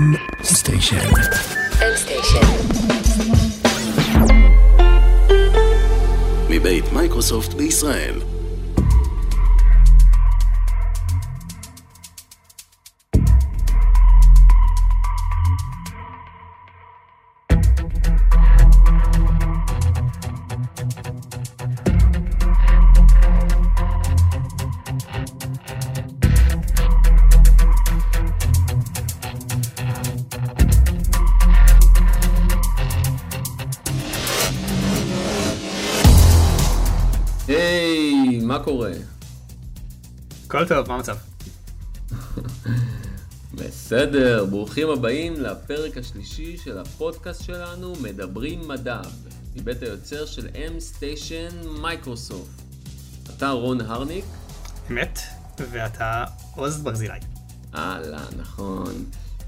M סטיישן. M סטיישן. מבית מייקרוסופט בישראל. הכל טוב, מה המצב? בסדר, ברוכים הבאים לפרק השלישי של הפודקאסט שלנו, מדברים מדע, מבית היוצר של M Station Microsoft. אתה רון הרניק? אמת, ואתה עוז ברזילי. הלאה, נכון.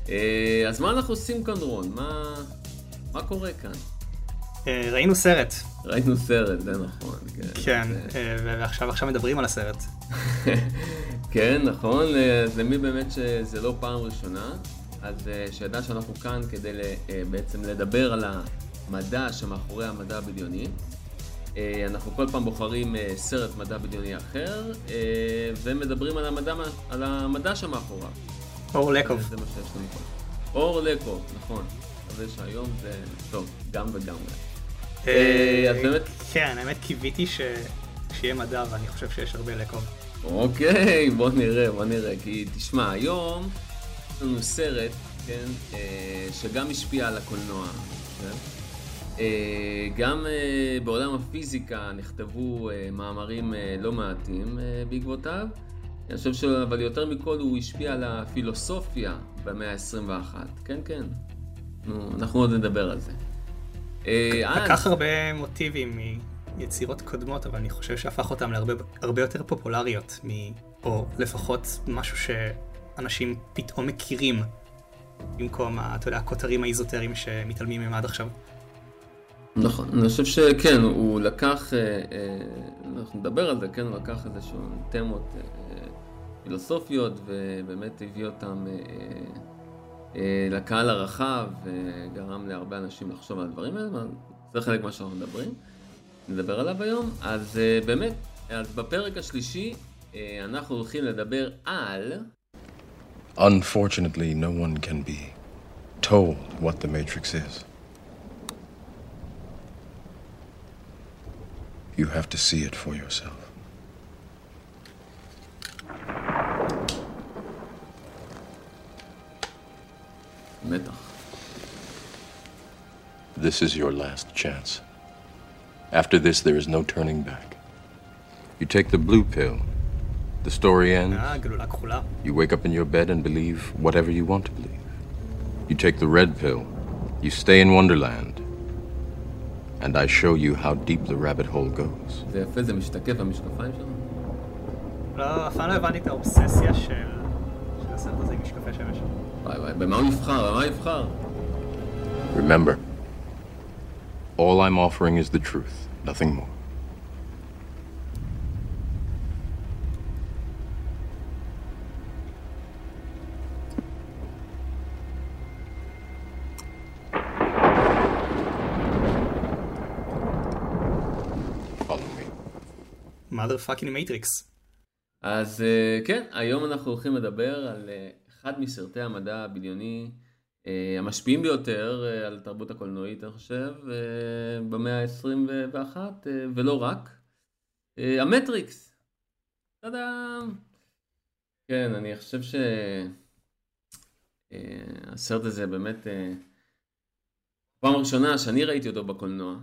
אה, אז מה אנחנו עושים כאן, רון? מה, מה קורה כאן? אה, ראינו סרט, ראינו סרט, זה נכון. כן, כן, זה- אה, ועכשיו עכשיו מדברים על הסרט. כן, נכון, אה, אז למי באמת שזה לא פעם ראשונה, אז שידע שאנחנו כאן כדי בעצם לדבר על המדע שמאחורי המדע הבדיוני. אנחנו כל פעם בוחרים סרט מדע בדיוני אחר, ומדברים על המדע, על המדע שמאחוריו. אור לקוב. זה מה שיש לנו פה. אור לקו, נכון. מקווה שהיום זה טוב, גם וגם. אה, אז באמת- כן, האמת קיוויתי ש- שיהיה מדע, ואני חושב שיש הרבה לקוב. אוקיי, בוא נראה, בוא נראה. כי תשמע, היום יש לנו סרט, כן, אה, שגם השפיע על הקולנוע. כן? אה, גם בעולם הפיזיקה נכתבו מאמרים לא מעטים בעקבותיו. אני חושב ש... אבל יותר מכל הוא השפיע על הפילוסופיה במאה ה-21. כן, כן. נו, אנחנו עוד נדבר על זה. אה, לקח הרבה מוטיבים מיצירות קודמות, אבל אני חושב שהפך אותם להרבה הרבה יותר פופולריות, מ... או לפחות משהו שאנשים פתאום מכירים, במקום, אתה יודע, הכותרים האיזוטריים שמתעלמים מהם עד עכשיו. נכון, אני חושב שכן, הוא לקח, אה, אה, אנחנו נדבר על זה, כן, הוא לקח איזשהו תמות פילוסופיות ובאמת הביא אותם אה, לקהל הרחב וגרם להרבה אנשים לחשוב על הדברים האלה, זה חלק ממה שאנחנו מדברים, נדבר עליו היום. אז אה, באמת, אז בפרק השלישי אה, אנחנו הולכים לדבר על... Unfortunately, no one can be told what the Matrix is. You have to see it for yourself. מתח. This is your last chance. After this, there is no turning back. You take the blue pill. The story ends. אה, גלולה כחולה. You wake up in your bed and believe whatever you want to believe. You take the red pill. You stay in Wonderland. And I show you how deep the rabbit hole goes. זה יפה, זה משתקף במשקפיים שלנו. לא, אף פעם לא הבנתי את האובססיה של של הסרט הזה עם משקפי שמש. וואי וואי, במה הוא יבחר? במה הוא יבחר? Remember, all I'm offering is the truth, nothing more. Mother fucking matrix. אז אה, כן, היום אנחנו הולכים לדבר על אה, אחד מסרטי המדע הבדיוני אה, המשפיעים ביותר אה, על התרבות הקולנועית, אני חושב, אה, במאה ה-21, אה, ולא רק. אה, המטריקס. טאדאם. כן, אני חושב שהסרט הזה באמת, אה, פעם ראשונה שאני ראיתי אותו בקולנוע.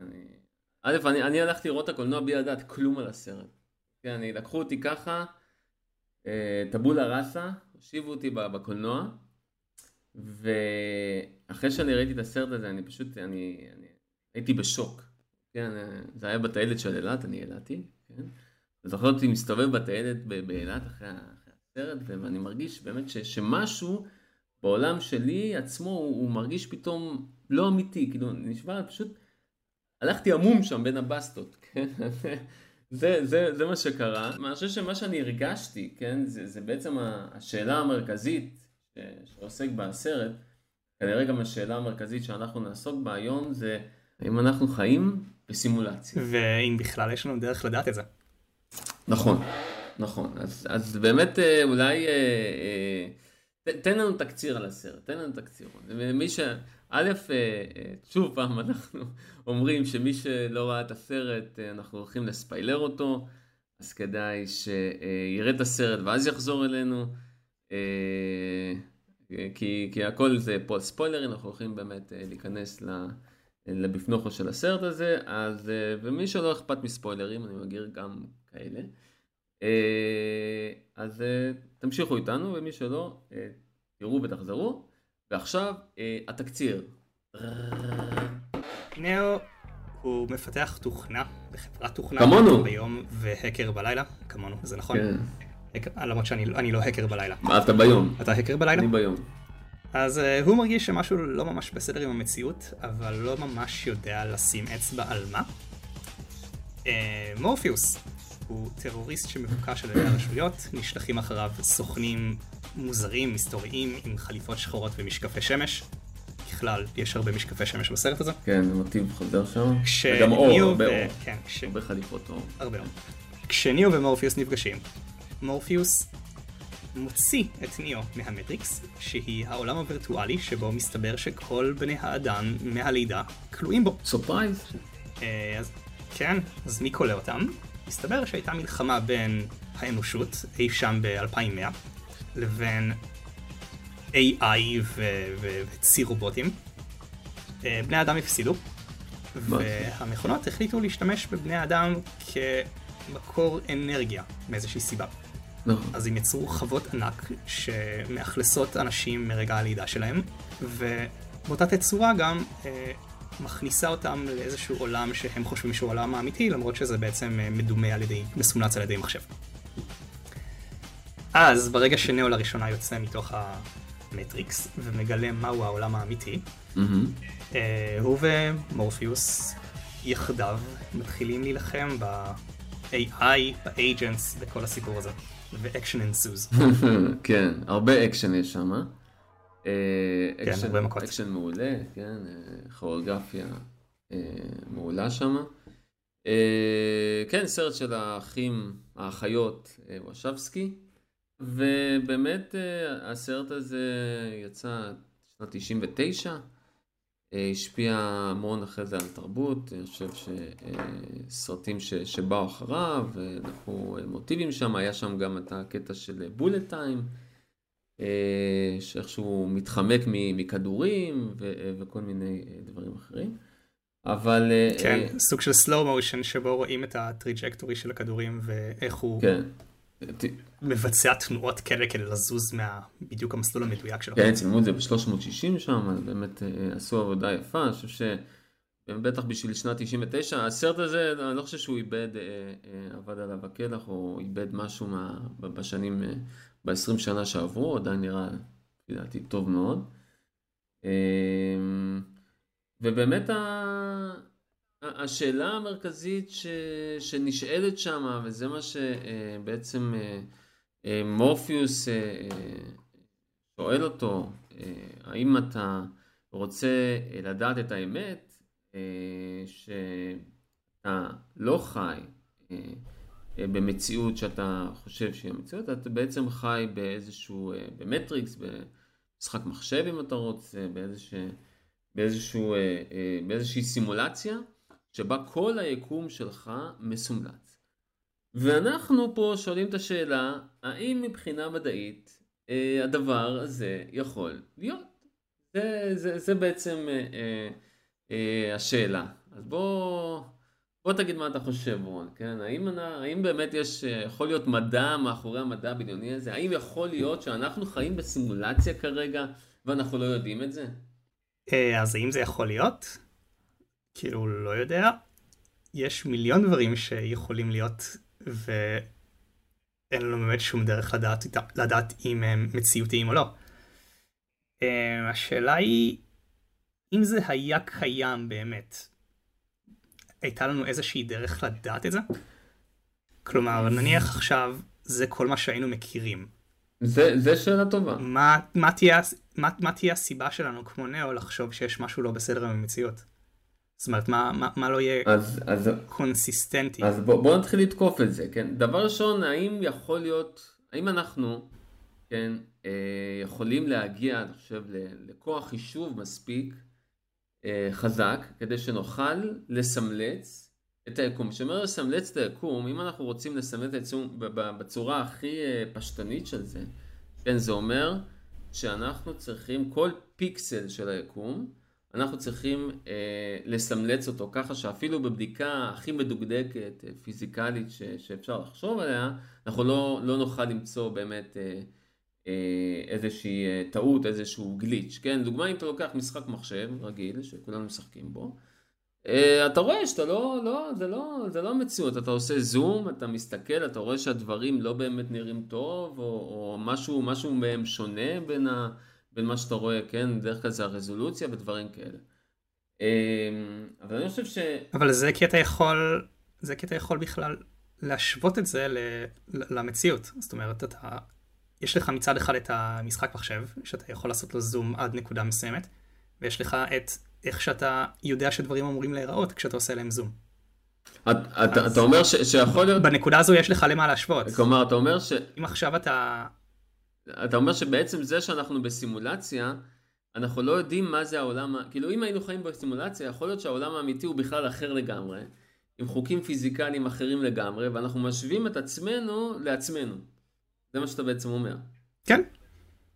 אני... א', אני, אני הלכתי לראות את הקולנוע בלי לדעת כלום על הסרט. כן, אני, לקחו אותי ככה, אה, טבולה ראסה, הושיבו אותי בקולנוע, ואחרי שאני ראיתי את הסרט הזה, אני פשוט, אני, אני הייתי בשוק. כן, זה היה בטיילת של אילת, אני אילתי, כן. אני זוכר אותי מסתובב בטיילת ב- באילת אחרי, אחרי הסרט, ואני מרגיש באמת ש, שמשהו בעולם שלי עצמו, הוא, הוא מרגיש פתאום לא אמיתי, כאילו, נשמע פשוט... הלכתי עמום שם בין הבסטות, כן? זה, זה, זה מה שקרה. אני חושב שמה שאני הרגשתי, כן, זה, זה בעצם השאלה המרכזית שעוסק בסרט, כנראה גם השאלה המרכזית שאנחנו נעסוק בה היום זה האם אנחנו חיים בסימולציה. ואם בכלל יש לנו דרך לדעת את זה. נכון, נכון. אז, אז באמת אה, אולי, אה, אה, תן לנו תקציר על הסרט, תן לנו תקציר. מי ש... א', שוב פעם, אנחנו אומרים שמי שלא ראה את הסרט, אנחנו הולכים לספיילר אותו, אז כדאי שיראה את הסרט ואז יחזור אלינו. כי, כי הכל זה פה ספוילרים, אנחנו הולכים באמת להיכנס לבפנוכו של הסרט הזה, אז, ומי שלא אכפת מספוילרים, אני מגיר גם כאלה. אז תמשיכו איתנו, ומי שלא, תראו ותחזרו. ועכשיו, התקציר. נאו הוא מפתח תוכנה בחברת תוכנה כמונו ביום והקר בלילה, כמונו, זה נכון? כן. למרות שאני לא הקר בלילה. מה, אתה ביום. אתה הקר בלילה? אני ביום. אז uh, הוא מרגיש שמשהו לא ממש בסדר עם המציאות, אבל לא ממש יודע לשים אצבע על מה. Uh, מורפיוס הוא טרוריסט שמבוקש על ידי הרשויות, נשלחים אחריו סוכנים מוזרים, מסתוריים, עם חליפות שחורות ומשקפי שמש. ככלל, יש הרבה משקפי שמש בסרט הזה. כן, מוטיב חוזר שם. כש... וגם אור, הרבה ו- אור. כן, כש... הרבה חליפות אור. הרבה אור. כשניאו ומורפיוס נפגשים, מורפיוס מוציא את ניאו מהמטריקס, שהיא העולם הווירטואלי שבו מסתבר שכל בני האדם מהלידה כלואים בו. surprise. אה, אז כן, אז מי כולא אותם? מסתבר שהייתה מלחמה בין האנושות, אי שם ב-2100, לבין AI וצי רובוטים. אה, בני האדם הפסידו, והמכונות החליטו להשתמש בבני האדם כמקור אנרגיה מאיזושהי סיבה. נכון. אז הם יצרו חוות ענק שמאכלסות אנשים מרגע הלידה שלהם, ובאותה תצורה גם אה, מכניסה אותם לאיזשהו עולם שהם חושבים שהוא עולם האמיתי, למרות שזה בעצם אה, מדומה על ידי, מסומלץ על ידי מחשב. אז ברגע שנאו לראשונה יוצא מתוך המטריקס ומגלה מהו העולם האמיתי. אה, הוא ומורפיוס יחדיו מתחילים להילחם ב-AI, ב-agents, בכל הסיפור הזה. ו-action ensues. כן, הרבה אקשן יש שם. אה, אקשן- הרבה מכות. אקשן מעולה, כן, אה, כוריאוגרפיה אה, מעולה שם. אה, כן, סרט של האחים, האחיות אה, וואצ'אובסקי, ובאמת אה, הסרט הזה יצא שנת 99, אה, השפיע המון אחרי זה על תרבות, אני חושב שסרטים ש, שבאו אחריו, אה, לקחו אה, מוטיבים שם, היה שם גם את הקטע של bullet time, אה, שאיכשהו מתחמק מכדורים ו- אה, וכל מיני אה, דברים אחרים. אבל... אה, כן, אה, סוג של slow motion שבו רואים את הטריג'קטורי של הכדורים ואיך הוא כן. מבצע תנועות כאלה כדי לזוז מה... בדיוק המסלול המדויק שלו. כן, צילמו את זה ב-360 שם, אז באמת אה, עשו עבודה יפה, אני חושב ש... בטח בשביל שנת 99, הסרט הזה, אני לא חושב שהוא איבד, אה, אה, עבד עליו הקלח, או איבד משהו מה, בשנים, אה, ב-20 שנה שעברו, עדיין נראה, לדעתי, טוב מאוד. אה, ובאמת ה... השאלה המרכזית ש... שנשאלת שם, וזה מה שבעצם מורפיוס אה, אה, שואל אותו, אה, האם אתה רוצה אה, לדעת את האמת, אה, שאתה לא חי אה, אה, במציאות שאתה חושב שהיא המציאות, אתה בעצם חי באיזשהו, אה, במטריקס, במשחק מחשב אם אתה רוצה, באיזשה, באיזשהו, אה, באיזושהי סימולציה, שבה כל היקום שלך מסומלץ. ואנחנו פה שואלים את השאלה, האם מבחינה מדעית אה, הדבר הזה יכול להיות? זה, זה, זה בעצם השאלה. אז בוא, בוא תגיד מה אתה חושב, רון, כן? האם, האם באמת יש, אה, יכול להיות מדע מאחורי המדע הבדיוני הזה? האם יכול להיות שאנחנו חיים בסימולציה כרגע ואנחנו לא יודעים את זה? אה, אז האם זה יכול להיות? כאילו, לא יודע. יש מיליון דברים שיכולים להיות, ואין לנו באמת שום דרך לדעת, לדעת אם הם מציאותיים או לא. אה, השאלה היא, אם זה היה קיים באמת, הייתה לנו איזושהי דרך לדעת את זה? כלומר, נניח עכשיו זה כל מה שהיינו מכירים, זה, זה שאלה טובה. מה, מה, תהיה, מה, מה תהיה הסיבה שלנו כמו נאו לחשוב שיש משהו לא בסדר עם המציאות? זאת אומרת, מה, מה, מה לא יהיה אז, אז, קונסיסטנטי? אז בוא, בוא נתחיל לתקוף את זה, כן? דבר ראשון, האם יכול להיות, האם אנחנו, כן, אה, יכולים להגיע, אני חושב, לכוח חישוב מספיק חזק, כדי שנוכל לסמלץ את היקום. כשאומר לסמלץ את היקום, אם אנחנו רוצים לסמלץ את היקום בצורה הכי אה, פשטנית של זה, כן, זה אומר שאנחנו צריכים כל פיקסל של היקום, אנחנו צריכים אה, לסמלץ אותו ככה שאפילו בבדיקה הכי מדוקדקת, אה, פיזיקלית ש, שאפשר לחשוב עליה, אנחנו לא, לא נוכל למצוא באמת אה, אה, איזושהי אה, טעות, איזשהו גליץ', כן? דוגמה אם אתה לוקח משחק מחשב רגיל, שכולנו משחקים בו, אה, אתה רואה שאתה לא, לא, זה לא, זה לא המציאות, אתה עושה זום, אתה מסתכל, אתה רואה שהדברים לא באמת נראים טוב, או, או משהו, משהו מהם שונה בין ה... בין מה שאתה רואה, כן, בדרך כלל זה הרזולוציה ודברים כאלה. אבל אני חושב ש... אבל זה כי אתה יכול, זה כי אתה יכול בכלל להשוות את זה למציאות. זאת אומרת, אתה, יש לך מצד אחד את המשחק מחשב, שאתה יכול לעשות לו זום עד נקודה מסוימת, ויש לך את איך שאתה יודע שדברים אמורים להיראות כשאתה עושה להם זום. אתה אומר שיכול להיות... בנקודה הזו יש לך למה להשוות. כלומר, אתה אומר ש... אם עכשיו אתה... אתה אומר שבעצם זה שאנחנו בסימולציה, אנחנו לא יודעים מה זה העולם, כאילו אם היינו חיים בסימולציה, יכול להיות שהעולם האמיתי הוא בכלל אחר לגמרי, עם חוקים פיזיקליים אחרים לגמרי, ואנחנו משווים את עצמנו לעצמנו. זה מה שאתה בעצם אומר. כן,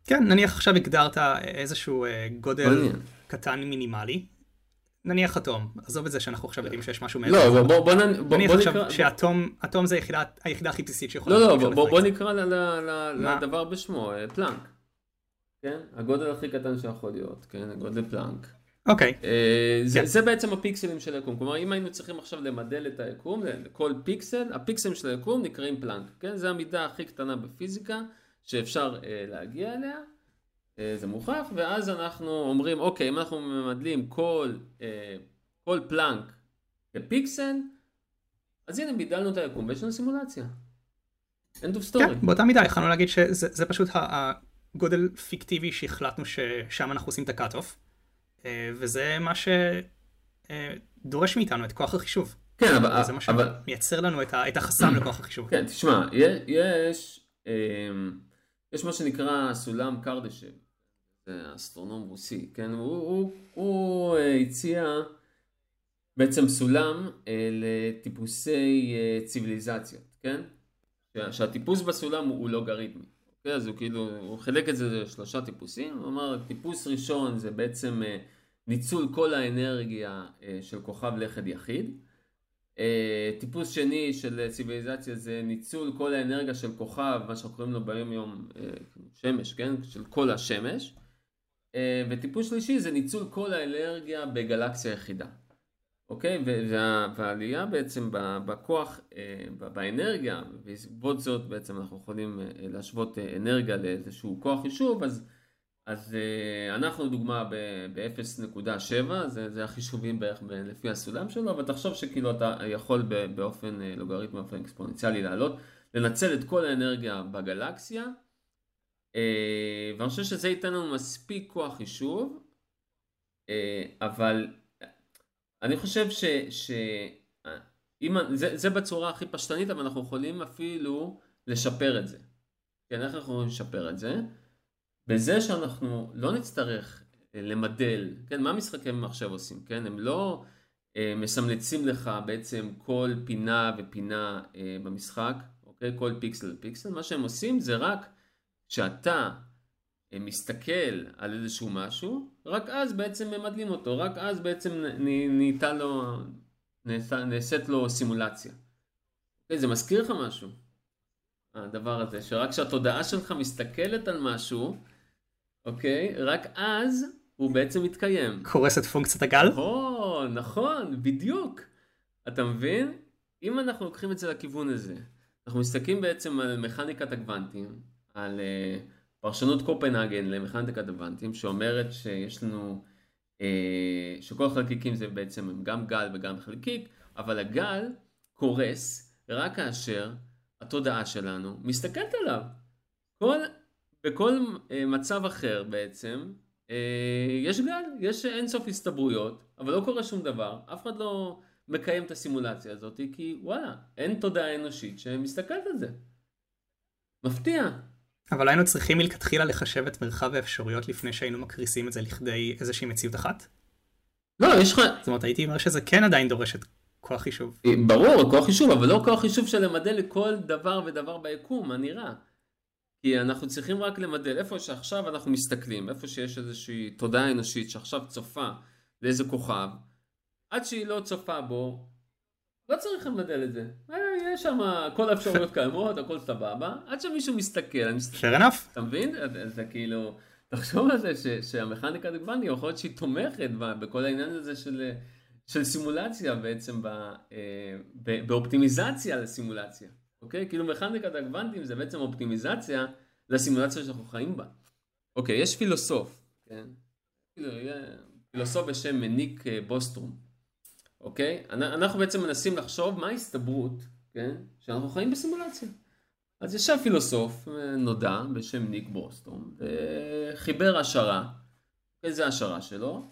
כן, נניח עכשיו הגדרת איזשהו אה, גודל מעניין. קטן מינימלי, נניח אטום, עזוב את זה שאנחנו עכשיו יודעים שיש משהו מעבר. לא, בוא, בוא, בוא, נניח עכשיו שאטום, אטום זה היחידה, היחידה הכי בסיסית שיכולה... לא, לא, בוא, בוא, בוא נקרא לדבר בשמו, אה, פלאנק. כן? הגודל הכי קטן שיכול להיות, כן? הגודל פלאנק. אוקיי. אה, זה, כן. זה בעצם הפיקסלים של היקום. כלומר, אם היינו צריכים עכשיו למדל את היקום, לכל פיקסל, הפיקסלים של היקום נקראים פלאנק. כן? זה המידה הכי קטנה בפיזיקה שאפשר אה, להגיע אליה. אה, זה מוכח, ואז אנחנו אומרים, אוקיי, אם אנחנו ממדלים כל, אה, כל פלנק בפיקסל, אז הנה בידלנו את היקום ויש לנו סימולציה. end of story. כן, באותה מידה יכולנו להגיד שזה פשוט הגודל פיקטיבי שהחלטנו ששם אנחנו עושים את ה cut-off, וזה מה שדורש מאיתנו את כוח החישוב. כן, אבל... זה מה שמייצר לנו את החסם לכוח החישוב. כן, תשמע, יש, יש מה שנקרא סולם קרדשב. אסטרונום רוסי, כן? הוא, הוא, הוא אה, הציע בעצם סולם אה, לטיפוסי אה, ציוויליזציות, כן? שהטיפוס בסולם הוא לוגריתמי. אוקיי? אז הוא כאילו, הוא חילק את זה לשלושה טיפוסים, הוא אמר, טיפוס ראשון זה בעצם ניצול כל האנרגיה של כוכב לכד יחיד. טיפוס שני של ציוויליזציה זה ניצול כל האנרגיה של כוכב, מה שאנחנו קוראים לו ביום יום שמש, כן? של כל השמש. אה, וטיפוס שלישי זה ניצול כל האנרגיה בגלקסיה יחידה. אוקיי? וה, והעלייה בעצם בכוח, אה, באנרגיה, ובעקבות זאת בעצם אנחנו יכולים אה, להשוות אנרגיה לאיזשהו כוח חישוב, אז, אז אנחנו דוגמה ב-0.7, זה, זה החישובים בערך לפי הסולם שלו, אבל תחשוב שכאילו אתה יכול באופן לוגריתמי, באופן אקספוננציאלי לעלות, לנצל את כל האנרגיה בגלקסיה. אה, ואני חושב שזה ייתן לנו מספיק כוח חישוב, אה, אבל אני חושב ש... ש... אם, זה, זה בצורה הכי פשטנית, אבל אנחנו יכולים אפילו לשפר את זה. כן, איך אנחנו יכולים לשפר את זה? בזה שאנחנו לא נצטרך אה, למדל, כן, מה משחקי מחשב עושים, כן? הם לא אה, מסמלצים לך בעצם כל פינה ופינה אה, במשחק, אוקיי? כל פיקסל ופיקסל, מה שהם עושים זה רק כשאתה אה, מסתכל על איזשהו משהו, רק אז בעצם ממדלים אותו, רק אז בעצם נהייתה לו, נעשית לו סימולציה. אוקיי, זה מזכיר לך משהו, הדבר הזה, שרק כשהתודעה שלך מסתכלת על משהו, אוקיי, רק אז הוא בעצם מתקיים. קורס את פונקציית הגל? נכון, נכון, בדיוק. אתה מבין? אם אנחנו לוקחים את זה לכיוון הזה, אנחנו מסתכלים בעצם על מכניקת הקוונטים, על uh, פרשנות קופנהגן למכניקת אבנטים, שאומרת שיש לנו, uh, שכל החלקיקים זה בעצם גם גל וגם חלקיק, אבל הגל קורס רק כאשר התודעה שלנו מסתכלת עליו. כל בכל אה, מצב אחר בעצם, אה, יש גל, יש אינסוף הסתברויות, אבל לא קורה שום דבר, אף אחד לא מקיים את הסימולציה הזאת, כי וואלה, אין תודעה אנושית שמסתכלת על זה. מפתיע. אבל היינו צריכים מלכתחילה לחשב את מרחב האפשרויות לפני שהיינו מקריסים את זה לכדי איזושהי מציאות אחת? לא, יש לך... זאת אומרת, הייתי אומר שזה כן עדיין דורש את כוח חישוב. אה, ברור, כוח חישוב, אבל לא כוח חישוב של למדל לכל דבר ודבר ביקום, מה נראה. כי אנחנו צריכים רק למדל איפה שעכשיו אנחנו מסתכלים, איפה שיש איזושהי תודעה אנושית שעכשיו צופה לאיזה כוכב, עד שהיא לא צופה בו, לא צריך למדל את זה. אה, יש שם כל האפשרויות קיימות, הכל סבבה, עד שמישהו מסתכל. fair enough. אתה מבין? זה כאילו, תחשוב על זה ש, שהמכניקה הדגבני יכול להיות שהיא תומכת בכל העניין הזה של, של סימולציה בעצם, ב, אה, ב, באופטימיזציה לסימולציה. אוקיי? כאילו מכניקת הקוונטים זה בעצם אופטימיזציה לסימולציה שאנחנו חיים בה. אוקיי, יש פילוסוף, כן? כאילו, פילוסוף בשם מניק אה, בוסטרום, אוקיי? אנחנו בעצם מנסים לחשוב מה ההסתברות, כן? שאנחנו חיים בסימולציה. אז ישב פילוסוף אה, נודע בשם ניק בוסטרום, וחיבר השערה, איזה השערה שלו.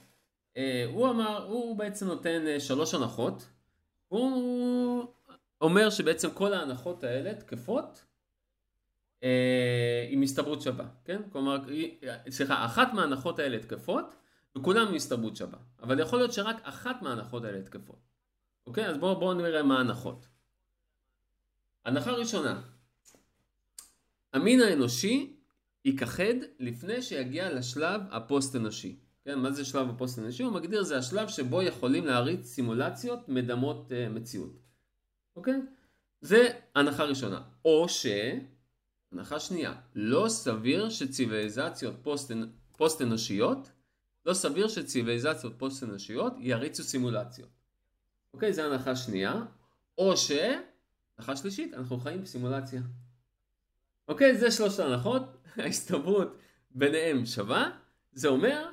אה, הוא אמר, הוא בעצם נותן שלוש הנחות. הוא אומר שבעצם כל ההנחות האלה תקפות אה, עם הסתברות שווה, כן? כלומר, סליחה, אחת מההנחות האלה תקפות וכולם הסתברות שווה, אבל יכול להיות שרק אחת מההנחות האלה תקפות, אוקיי? אז בואו בוא נראה מה ההנחות. הנחה ראשונה, המין האנושי ייכחד לפני שיגיע לשלב הפוסט אנושי. כן, מה זה שלב הפוסט אנושי? הוא מגדיר זה השלב שבו יכולים להריץ סימולציות מדמות אה, מציאות. אוקיי? זה הנחה ראשונה. או ש... הנחה שנייה, לא סביר שציוויליזציות פוסט, פוסט אנושיות, לא סביר שציוויליזציות פוסט אנושיות יריצו סימולציות. אוקיי, זה הנחה שנייה. או ש... הנחה שלישית, אנחנו חיים בסימולציה. אוקיי, זה שלושת ההנחות, ההסתברות ביניהם שווה, זה אומר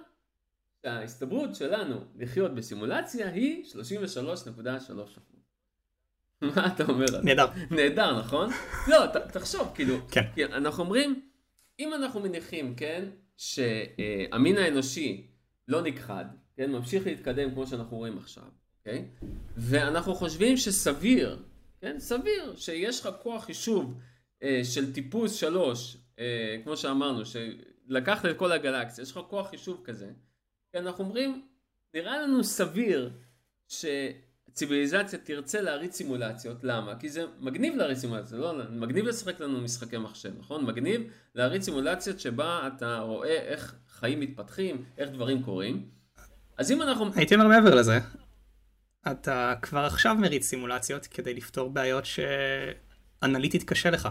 שההסתברות שלנו לחיות בסימולציה היא 33.3%. מה אתה אומר? נהדר. נהדר, נכון? לא, ת, תחשוב, כאילו, כן. אנחנו אומרים, אם אנחנו מניחים, כן, שהמין האנושי לא נכחד, כן, ממשיך להתקדם כמו שאנחנו רואים עכשיו, אוקיי? ואנחנו חושבים שסביר, כן, סביר שיש לך כוח חישוב אה, של טיפוס שלוש, אה, כמו שאמרנו, שלקחת את כל הגלקסיה, יש לך כוח חישוב כזה, כן, אנחנו אומרים, נראה לנו סביר ש... ציוויליזציה תרצה להריץ סימולציות, למה? כי זה מגניב להריץ סימולציות, לא, מגניב לשחק לנו משחקי מחשב, נכון? מגניב להריץ סימולציות שבה אתה רואה איך חיים מתפתחים, איך דברים קורים. אז אם אנחנו... הייתי אומר מעבר לזה, אתה כבר עכשיו מריץ סימולציות כדי לפתור בעיות שאנליטית קשה לך.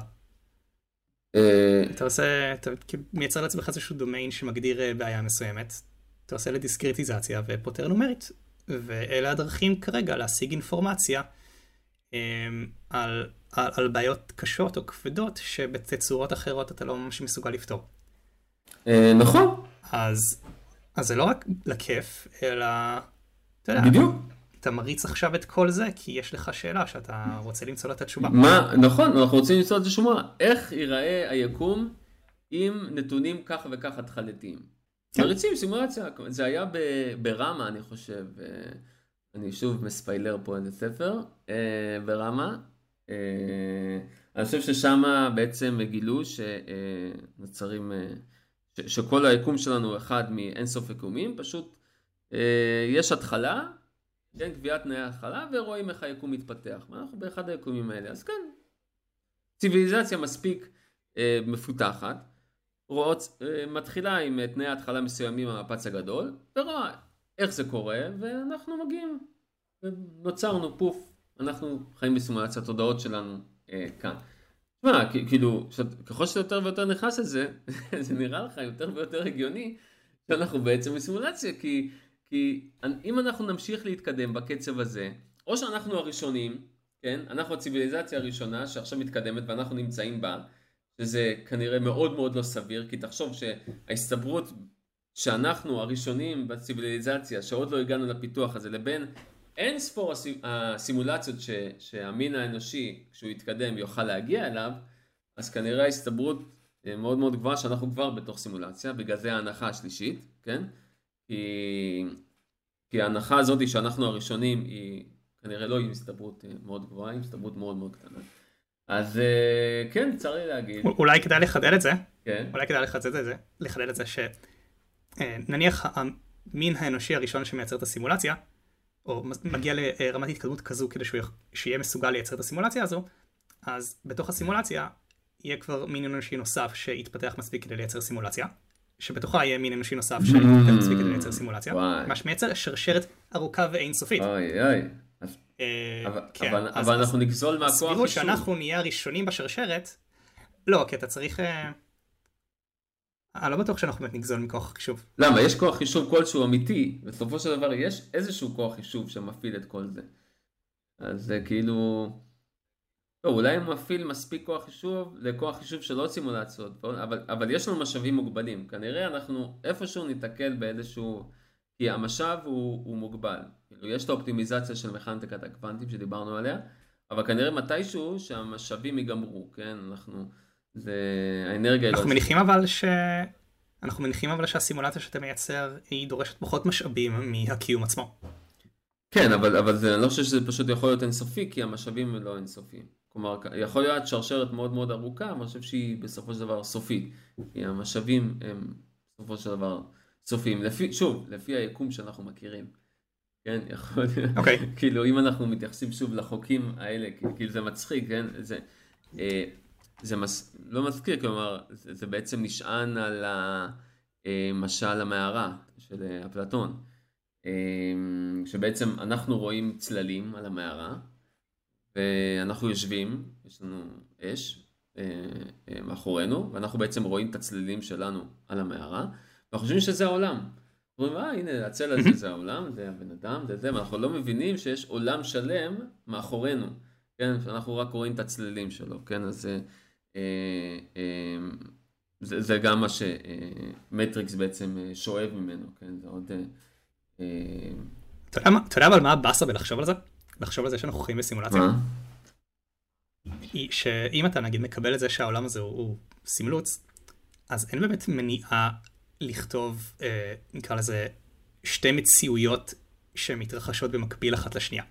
אה, אתה עושה, אתה מייצר לעצמך איזשהו דומיין שמגדיר אה, בעיה מסוימת, אתה עושה לדיסקריטיזציה ופותר נומרית. ואלה הדרכים כרגע להשיג אינפורמציה um, על, על, על בעיות קשות או כבדות שבתצורות אחרות אתה לא ממש מסוגל לפתור. אה, נכון. אז, אז זה לא רק לכיף, אלא, אתה יודע, בדיוק. אתה מריץ עכשיו את כל זה כי יש לך שאלה שאתה רוצה למצוא לה את התשובה. מה, נכון, אנחנו רוצים למצוא את התשובה. איך ייראה היקום עם נתונים כך וכך התחלתיים? מריצים סימולציה, זה היה ברמה אני חושב, אה, אני שוב מספיילר פה איזה ספר, אה, ברמה, אה, אני חושב ששם בעצם גילו שנוצרים, שכל היקום שלנו הוא אחד מאינסוף יקומים, פשוט יש התחלה, כן, קביעת תנאי התחלה, ורואים איך היקום מתפתח. אנחנו באחד היקומים האלה, אז כן, ציוויליזציה מספיק מפותחת. רואות, אה, מתחילה עם אה, תנאי התחלה מסוימים המפץ הגדול, ורואה איך זה קורה, ואנחנו מגיעים, ונוצרנו פוף, אנחנו חיים בסימולציית התודעות שלנו אה, כאן. תשמע, כאילו, ככל שאתה יותר ויותר נכנס לזה, זה נראה לך יותר ויותר הגיוני שאנחנו בעצם בסימולציה, כי, כי אם אנחנו נמשיך להתקדם בקצב הזה, או שאנחנו הראשונים, כן, אנחנו הציוויליזציה הראשונה שעכשיו מתקדמת ואנחנו נמצאים בה, שזה כנראה מאוד מאוד לא סביר, כי תחשוב שההסתברות שאנחנו הראשונים בציוויליזציה, שעוד לא הגענו לפיתוח הזה, לבין אין ספור הסימולציות ש, שהמין האנושי, כשהוא יתקדם, יוכל להגיע אליו, אז כנראה ההסתברות אה, מאוד מאוד גבוהה שאנחנו כבר בתוך סימולציה, בגלל זה ההנחה השלישית, כן? כי, כי ההנחה הזאת שאנחנו הראשונים היא כנראה לא עם הסתברות אה, מאוד גבוהה, עם הסתברות מאוד מאוד קטנה. אז אה, כן, צר לי להגיד. אולי כדאי לחדד את זה, כן. אולי כדאי לחדד את זה, לחדד את זה שנניח המין האנושי הראשון שמייצר את הסימולציה, או מגיע לרמת התקדמות כזו כדי שהוא שיהיה מסוגל לייצר את הסימולציה הזו, אז בתוך הסימולציה יהיה כבר מין אנושי נוסף שיתפתח מספיק כדי לייצר סימולציה, שבתוכה יהיה מין אנושי נוסף שיתפתח מספיק כדי לייצר סימולציה. מה שמייצר שרשרת ארוכה ואינסופית. אוי אוי. אה, אבל, כן, אבל, אז- אבל אז אנחנו נגזול מהכוח הסבירות חישוב. שאנחנו נהיה הראשונים בשרשרת, לא, כי אתה צריך... אה, אני לא בטוח שאנחנו באמת נגזול מכוח החישוב. למה? יש כוח חישוב כלשהו אמיתי, בסופו של דבר יש איזשהו כוח חישוב שמפעיל את כל זה. אז זה כאילו... לא, אולי הוא מפעיל מספיק כוח חישוב לכוח חישוב של עוד סימולציות, אבל, אבל יש לנו משאבים מוגבלים. כנראה אנחנו איפשהו ניתקל באיזשהו... כי המשאב הוא, הוא מוגבל. כאילו, יש את האופטימיזציה של מכניקת הקוונטים שדיברנו עליה, אבל כנראה מתישהו שהמשאבים ייגמרו, כן? אנחנו... זה... האנרגיה... אנחנו לא- מניחים אבל ש... אנחנו מניחים אבל שהסימולציה שאתה מייצר היא דורשת פחות משאבים מהקיום עצמו. כן, אבל, אבל זה, אני לא חושב שזה פשוט יכול להיות אינסופי, כי המשאבים הם לא אינסופיים. כלומר, יכול להיות שרשרת מאוד מאוד ארוכה, אני חושב שהיא בסופו של דבר סופית. כי המשאבים הם בסופו של דבר סופיים. לפי, שוב, לפי היקום שאנחנו מכירים. כן, יכול להיות. אוקיי. כאילו, אם אנחנו מתייחסים שוב לחוקים האלה, כאילו זה מצחיק, כן? זה, אה, זה מס, לא מזכיר, כלומר, זה, זה בעצם נשען על המשל המערה של אה, אפלטון. אה, שבעצם אנחנו רואים צללים על המערה, ואנחנו יושבים, יש לנו אש אה, אה, מאחורינו, ואנחנו בעצם רואים את הצללים שלנו על המערה, ואנחנו חושבים שזה העולם. אומרים, אה, הנה, הצל הזה זה העולם, זה הבן אדם, זה זה, ואנחנו לא מבינים שיש עולם שלם מאחורינו, כן, שאנחנו רק רואים את הצללים שלו, כן, אז זה, אה, אה, זה, זה גם מה שמטריקס בעצם אה, שואב ממנו, כן, זה עוד... אה, אה, אתה יודע אבל מה הבאסה בלחשוב על זה? לחשוב על זה שאנחנו חיים בסימולציה? היא שאם אתה נגיד מקבל את זה שהעולם הזה הוא, הוא סימלוץ, אז אין באמת מניעה לכתוב, אה, נקרא לזה, שתי מציאויות שמתרחשות במקביל אחת לשנייה.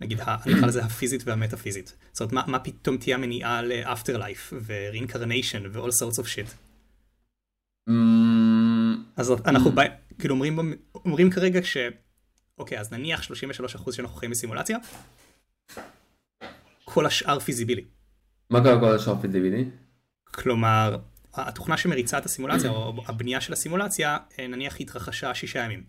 נגיד, אני אקרא לזה הפיזית והמטאפיזית. זאת אומרת, מה, מה פתאום תהיה המניעה לאפטר לייף ו-reincarnation ו-all sorts of shit. אמ, אז אנחנו בא, כאילו אומרים, אומרים כרגע ש... אוקיי, אז נניח 33% שאנחנו חיים בסימולציה, כל השאר פיזיבילי. מה קרה כל השאר פיזיבילי? כלומר, התוכנה שמריצה את הסימולציה, או הבנייה של הסימולציה, אה, נניח התרחשה שישה ימים.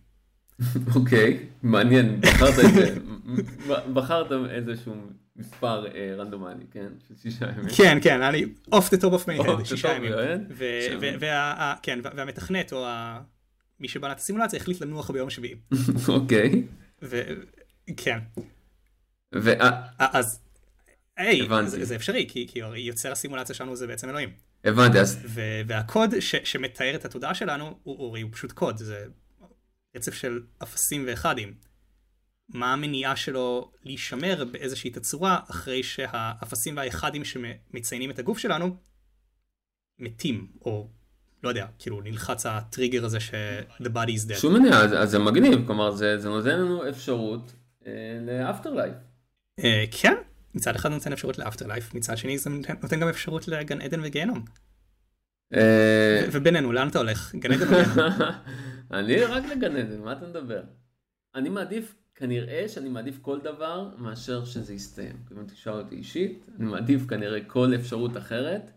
אוקיי, מעניין, בחרת את זה, בחרת איזשהו מספר אה, רנדומלי, כן? של שישה ימים. כן, כן, אני off the top of my head, שישה ימים. כן, וה- והמתכנת, או מי שבנה את הסימולציה, החליט לנוח ביום השביעי. אוקיי, כן, אז, היי. זה אפשרי, כי יוצר הסימולציה שלנו זה בעצם אלוהים. הבנתי, אז והקוד ש- שמתאר את התודעה שלנו, הוא, הוא, הוא פשוט קוד, זה רצף של אפסים ואחדים. מה המניעה שלו להישמר באיזושהי תצורה אחרי שהאפסים והאחדים שמציינים את הגוף שלנו מתים, או לא יודע, כאילו נלחץ הטריגר הזה ש- the body is dead. שום מניעה, אז- אז זה מגניב, כלומר זה זה נותן לנו אפשרות לאפטר לייף. אה, כן, מצד אחד נותן אפשרות לאפטר לייף, מצד שני זה נותן, גם אפשרות לגן עדן וגיהנום. אה, ובינינו, לאן אתה הולך? גן עדן או גיהנום? אני רק לגן עדן, מה אתה מדבר? אני מעדיף, כנראה שאני מעדיף כל דבר מאשר שזה יסתיים. אם תשאל אותי אישית, אני מעדיף כנראה כל אפשרות אחרת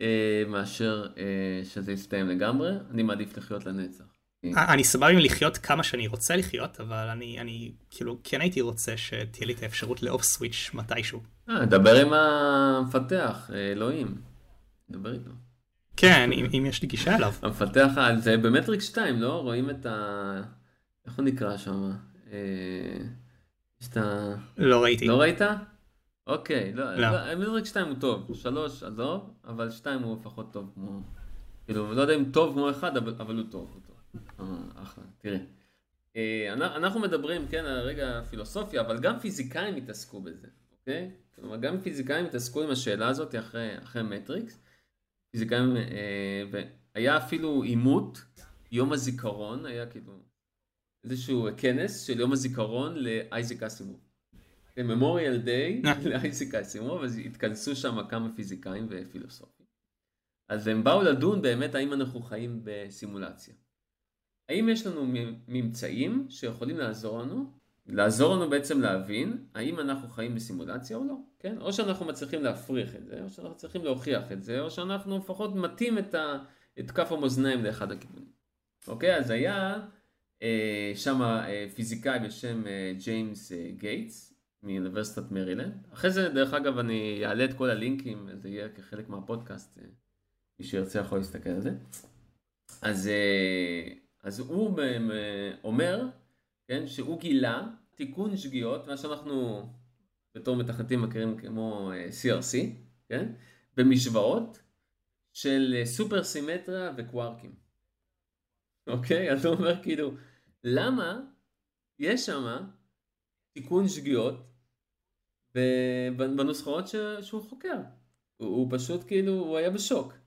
אה, מאשר אה, שזה יסתיים לגמרי. אני מעדיף לחיות לנצח. אני סבבה עם לחיות כמה שאני רוצה לחיות, אבל אני, אני כאילו כן הייתי רוצה שתהיה לי את האפשרות לאוף סוויץ' מתישהו. אה, דבר עם המפתח, אה, אלוהים. דבר איתו. כן, אם, אם יש לי גישה אליו. המפתח, אה, זה במטריקס 2, לא? רואים את ה... איך הוא נקרא שם? אה, יש את ה... לא ראיתי. לא ראית? אוקיי, לא, לא. לא, מטריקס 2 הוא טוב, 3 עזוב, אבל 2 הוא לפחות טוב כמו... כאילו, לא יודע אם טוב כמו אחד, אבל, אבל הוא טוב, הוא טוב. אה, אחלה, תראה. אה, אנחנו- מדברים, כן, על רגע הפילוסופיה, אבל גם פיזיקאים התעסקו בזה, אוקיי? כלומר, גם פיזיקאים התעסקו עם השאלה הזאת אחרי, אחרי מטריקס, פיזיקאים, והיה אפילו עימות, יום הזיכרון, היה כאילו איזשהו כנס של יום הזיכרון לאייזק אסימוב. ממוריאל דיי לאייזק אסימוב, אז התכנסו שם כמה פיזיקאים ופילוסופים. אז הם באו לדון באמת האם אנחנו חיים בסימולציה. האם יש לנו ממצאים שיכולים לעזור לנו, לעזור לנו בעצם להבין האם אנחנו חיים בסימולציה או לא, כן? או שאנחנו מצליחים להפריך את זה, או שאנחנו צריכים להוכיח את זה, או שאנחנו לפחות מטים את, את כף המאזניים לאחד הכיוונים. אוקיי, אז היה אה, שם אה, פיזיקאי בשם אה, ג'יימס אה, גייטס מאוניברסיטת מרילנד. אחרי זה, דרך אגב, אני אעלה את כל הלינקים, זה יהיה כחלק מהפודקאסט, אה, מי שירצה יכול להסתכל על זה. אז, אה, אז הוא אומר, כן, שהוא גילה תיקון שגיאות, מה שאנחנו בתור מתכנתים מכירים כמו אה, CRC, כן, במשוואות של אה, סופר סימטריה וקווארקים. אוקיי? אז הוא אומר כאילו, למה יש שם תיקון שגיאות בנוסחאות שהוא חוקר? הוא פשוט כאילו, הוא היה בשוק.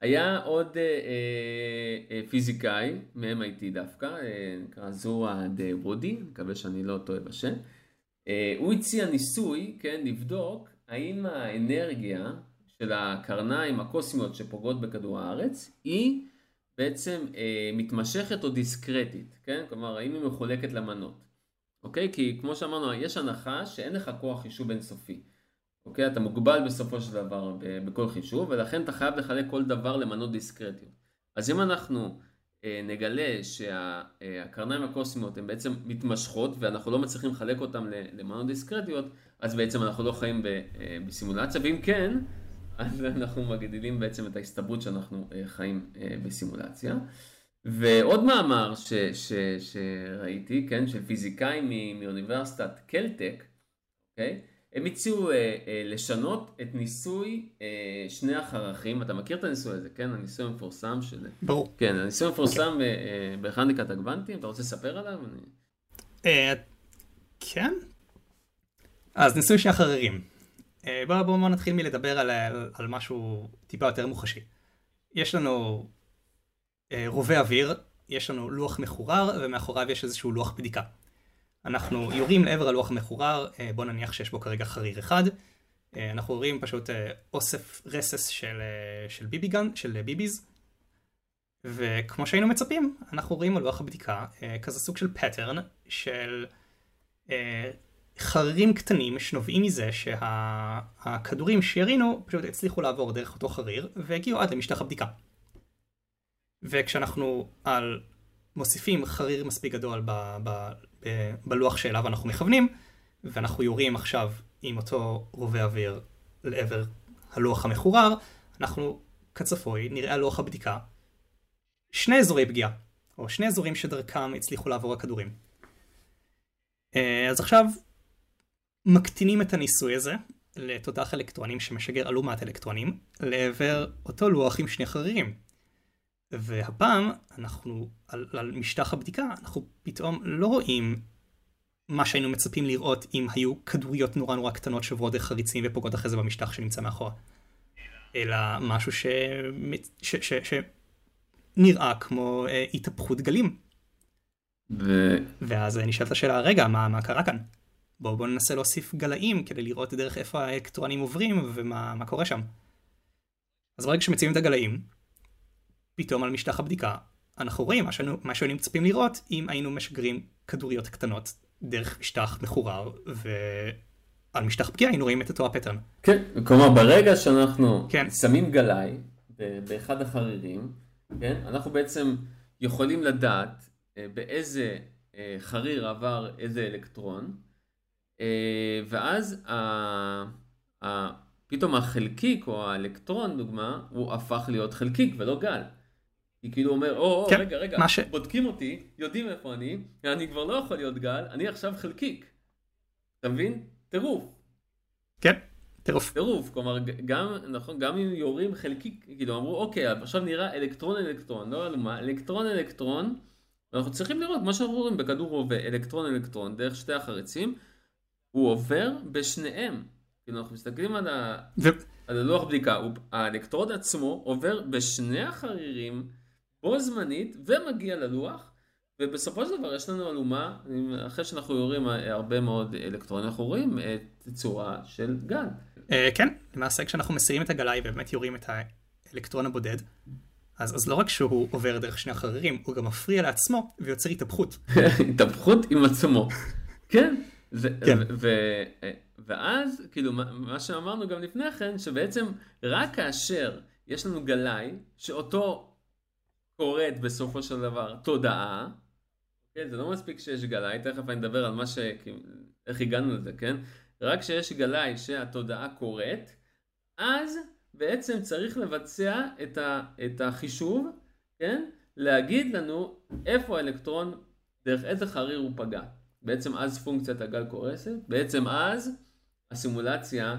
היה עוד אה, אה, אה, פיזיקאי מ-MIT דווקא, נקרא זורה דה וודי, מקווה שאני לא טועה בשם. הוא הציע ניסוי, כן, לבדוק האם האנרגיה של הקרניים הקוסמיות שפוגעות בכדור הארץ היא בעצם אה, מתמשכת או דיסקרטית, כן? כלומר, האם היא מחולקת למנות. אוקיי? כי כמו שאמרנו, יש הנחה שאין לך כוח חישוב אינסופי. אוקיי? אתה מוגבל בסופו של דבר בכל חישוב, ולכן אתה חייב לחלק כל דבר למנות דיסקרטיות. אז אם אנחנו אה, נגלה שהקרניים הקוסמיות הן בעצם מתמשכות, ואנחנו לא מצליחים לחלק אותן למנות דיסקרטיות, אז בעצם אנחנו לא חיים ב, אה, בסימולציה, ואם כן, אז אנחנו מגדילים בעצם את ההסתברות שאנחנו אה, חיים אה, בסימולציה. ועוד מאמר ש, ש, שראיתי, כן, של פיזיקאים מאוניברסיטת קלטק, אוקיי? הם הציעו אה, אה, לשנות את ניסוי אה, שני החרכים, אתה מכיר את הניסוי הזה, כן? הניסוי המפורסם של... ברור. כן, הניסוי המפורסם אה, אה, בכניקת הגוונטים, אתה רוצה לספר עליו? אני... אה, כן. אז ניסוי שני החררים. אה, בואו בוא, בוא נתחיל מלדבר על, על, על משהו טיפה יותר מוחשי. יש לנו אה, רובה אוויר, יש לנו לוח מחורר, ומאחוריו יש איזשהו לוח בדיקה. אנחנו יורים לעבר הלוח המחורר, אה, בואו נניח שיש בו כרגע חריר אחד. אה, אנחנו רואים פשוט אה, אוסף רסס של, של ביביגן, של ביביז. וכמו שהיינו מצפים, אנחנו רואים על לוח הבדיקה כזה סוג של פטרן של חרירים קטנים שנובעים מזה שהכדורים שה, שירינו פשוט הצליחו לעבור דרך אותו חריר והגיעו עד למשטח הבדיקה. וכשאנחנו על מוסיפים חריר מספיק גדול ב, ב, בלוח שאליו אנחנו מכוונים, ואנחנו יורים עכשיו עם אותו רובה אוויר לעבר הלוח המחורר, אנחנו כצפוי נראה על לוח הבדיקה שני אזורי פגיעה, או שני אזורים שדרכם הצליחו לעבור הכדורים. אה, אז עכשיו מקטינים את הניסוי הזה לתותח אלקטרונים שמשגר אלומת אלקטרונים לעבר אותו לוח עם שני חרירים. והפעם אנחנו על, על משטח הבדיקה אנחנו פתאום לא רואים מה שהיינו מצפים לראות אם היו כדוריות נורא נורא קטנות שעוברות דרך חריצים ופוגעות אחרי זה במשטח שנמצא מאחורה. אלא משהו ש... ש... ש... ש... נראה כמו אה, התהפכות גלים. ו... ואז נשאלת השאלה, רגע, מה, מה קרה כאן? בואו בוא ננסה להוסיף גלאים כדי לראות דרך איפה האלקטרונים עוברים ומה קורה שם. אז ברגע שמציבים את הגלאים, פתאום על משטח הבדיקה, אנחנו רואים מה שהיינו, מה שהיינו מצפים לראות אם היינו משגרים כדוריות קטנות דרך משטח מחורר, ועל משטח פגיעה היינו רואים את אותו הפטרן. כן, כלומר ברגע שאנחנו כן. שמים גלאי באחד החרירים, כן, אנחנו בעצם יכולים לדעת אה, באיזה אה, חריר עבר איזה אלקטרון, אה, ואז ה... ה... פתאום החלקיק או האלקטרון, דוגמה, הוא הפך להיות חלקיק ולא גל. היא כאילו אומר, או, כן, רגע, רגע, ש... בודקים אותי, יודעים איפה אני, אני כבר לא יכול להיות גל, אני עכשיו חלקיק. אתה מבין? טירוף. כן, טירוף. טירוף, כלומר, גם, נכון, גם אם יורים חלקיק, כאילו אמרו, אוקיי, עכשיו נראה אלקטרון אלקטרון, לא יודע מה, אלקטרון אלקטרון, אנחנו צריכים לראות, מה שאנחנו רואים בכדור רובה, אלקטרון אלקטרון, דרך שתי החריצים, הוא עובר בשניהם. כאילו אנחנו מסתכלים על, ה... ו... על הלוח בדיקה, הוא... האלקטרוד עצמו עובר בשני החרירים בו זמנית ומגיע ללוח, ובסופו של דבר יש לנו אלומה, אחרי שאנחנו יורים הרבה מאוד אלקטרונים, אנחנו רואים את צורה של גל. Uh, כן, למעשה כשאנחנו מסירים את הגלאי ובאמת יורים את האלקטרון הבודד, אז, אז לא רק שהוא עובר דרך שני החרירים, הוא גם מפריע לעצמו ויוצר התהפכות. התהפכות עם עצמו. כן. ו- כן. ו- ו- ואז, כאילו, מה שאמרנו גם לפני כן, שבעצם רק כאשר יש לנו גלאי, שאותו קוראת בסופו של דבר תודעה, כן, זה לא מספיק שיש גלאי, תכף אני אדבר על מה ש... איך הגענו לזה, כן? רק כשיש גלאי שהתודעה קוראת, אז בעצם צריך לבצע את, ה, את החישוב, כן? להגיד לנו איפה האלקטרון, דרך איזה חריר הוא פגע. בעצם אז פונקציית הגל קורסת, בעצם אז הסימולציה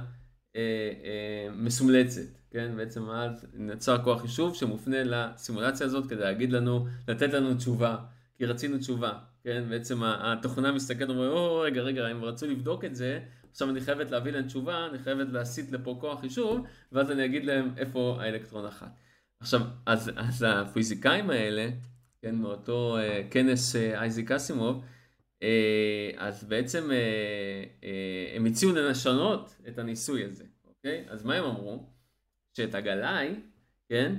אה, אה, מסומלצת, כן? בעצם אז נוצר כוח חישוב שמופנה לסימולציה הזאת כדי להגיד לנו, לתת לנו תשובה, כי רצינו תשובה, כן? בעצם התוכנה מסתכלת ואומרת, או רגע, רגע, הם רצו לבדוק את זה, עכשיו אני חייבת להביא להם תשובה, אני חייבת להסיט לפה כוח חישוב, ואז אני אגיד להם איפה האלקטרון אחת. עכשיו, אז, אז הפיזיקאים האלה, כן, מאותו uh, כנס uh, אייזיק אסימוב, uh, אז בעצם uh, uh, הם הציעו לשנות את הניסוי הזה, אוקיי? אז מה הם אמרו? שאת הגלאי, כן,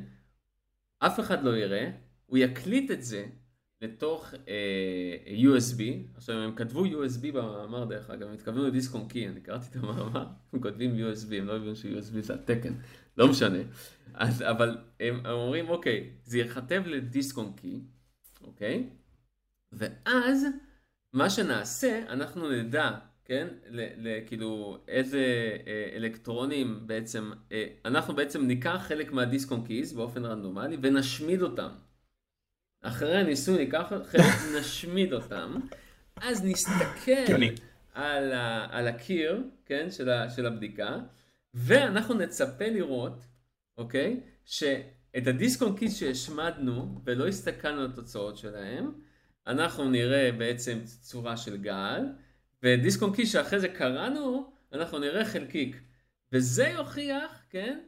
אף אחד לא יראה, הוא יקליט את זה לתוך uh, USB, עכשיו הם כתבו USB במאמר דרך אגב, הם התכוונו לדיסק און קי, אני קראתי את המאמר, הם כותבים USB, הם לא הבינו ש-USB זה התקן, לא משנה, אז, אבל הם, הם אומרים אוקיי, זה ייכתב לדיסק און קי, אוקיי, ואז מה שנעשה, אנחנו נדע, כן, כאילו איזה אה, אלקטרונים בעצם, אה, אנחנו בעצם ניקח חלק מהדיסק און קיז באופן רנדומלי ונשמיד אותם. אחרי הניסוי ניקח חלק, נשמיד אותם, אז נסתכל על, ה, על הקיר, כן, של, ה, של הבדיקה, ואנחנו נצפה לראות, אוקיי, שאת הדיסק און קיז שהשמדנו ולא הסתכלנו על התוצאות שלהם, אנחנו נראה בעצם צורה של גל, ודיסק און קיז שאחרי זה קראנו, אנחנו נראה חלקיק. וזה יוכיח, כן,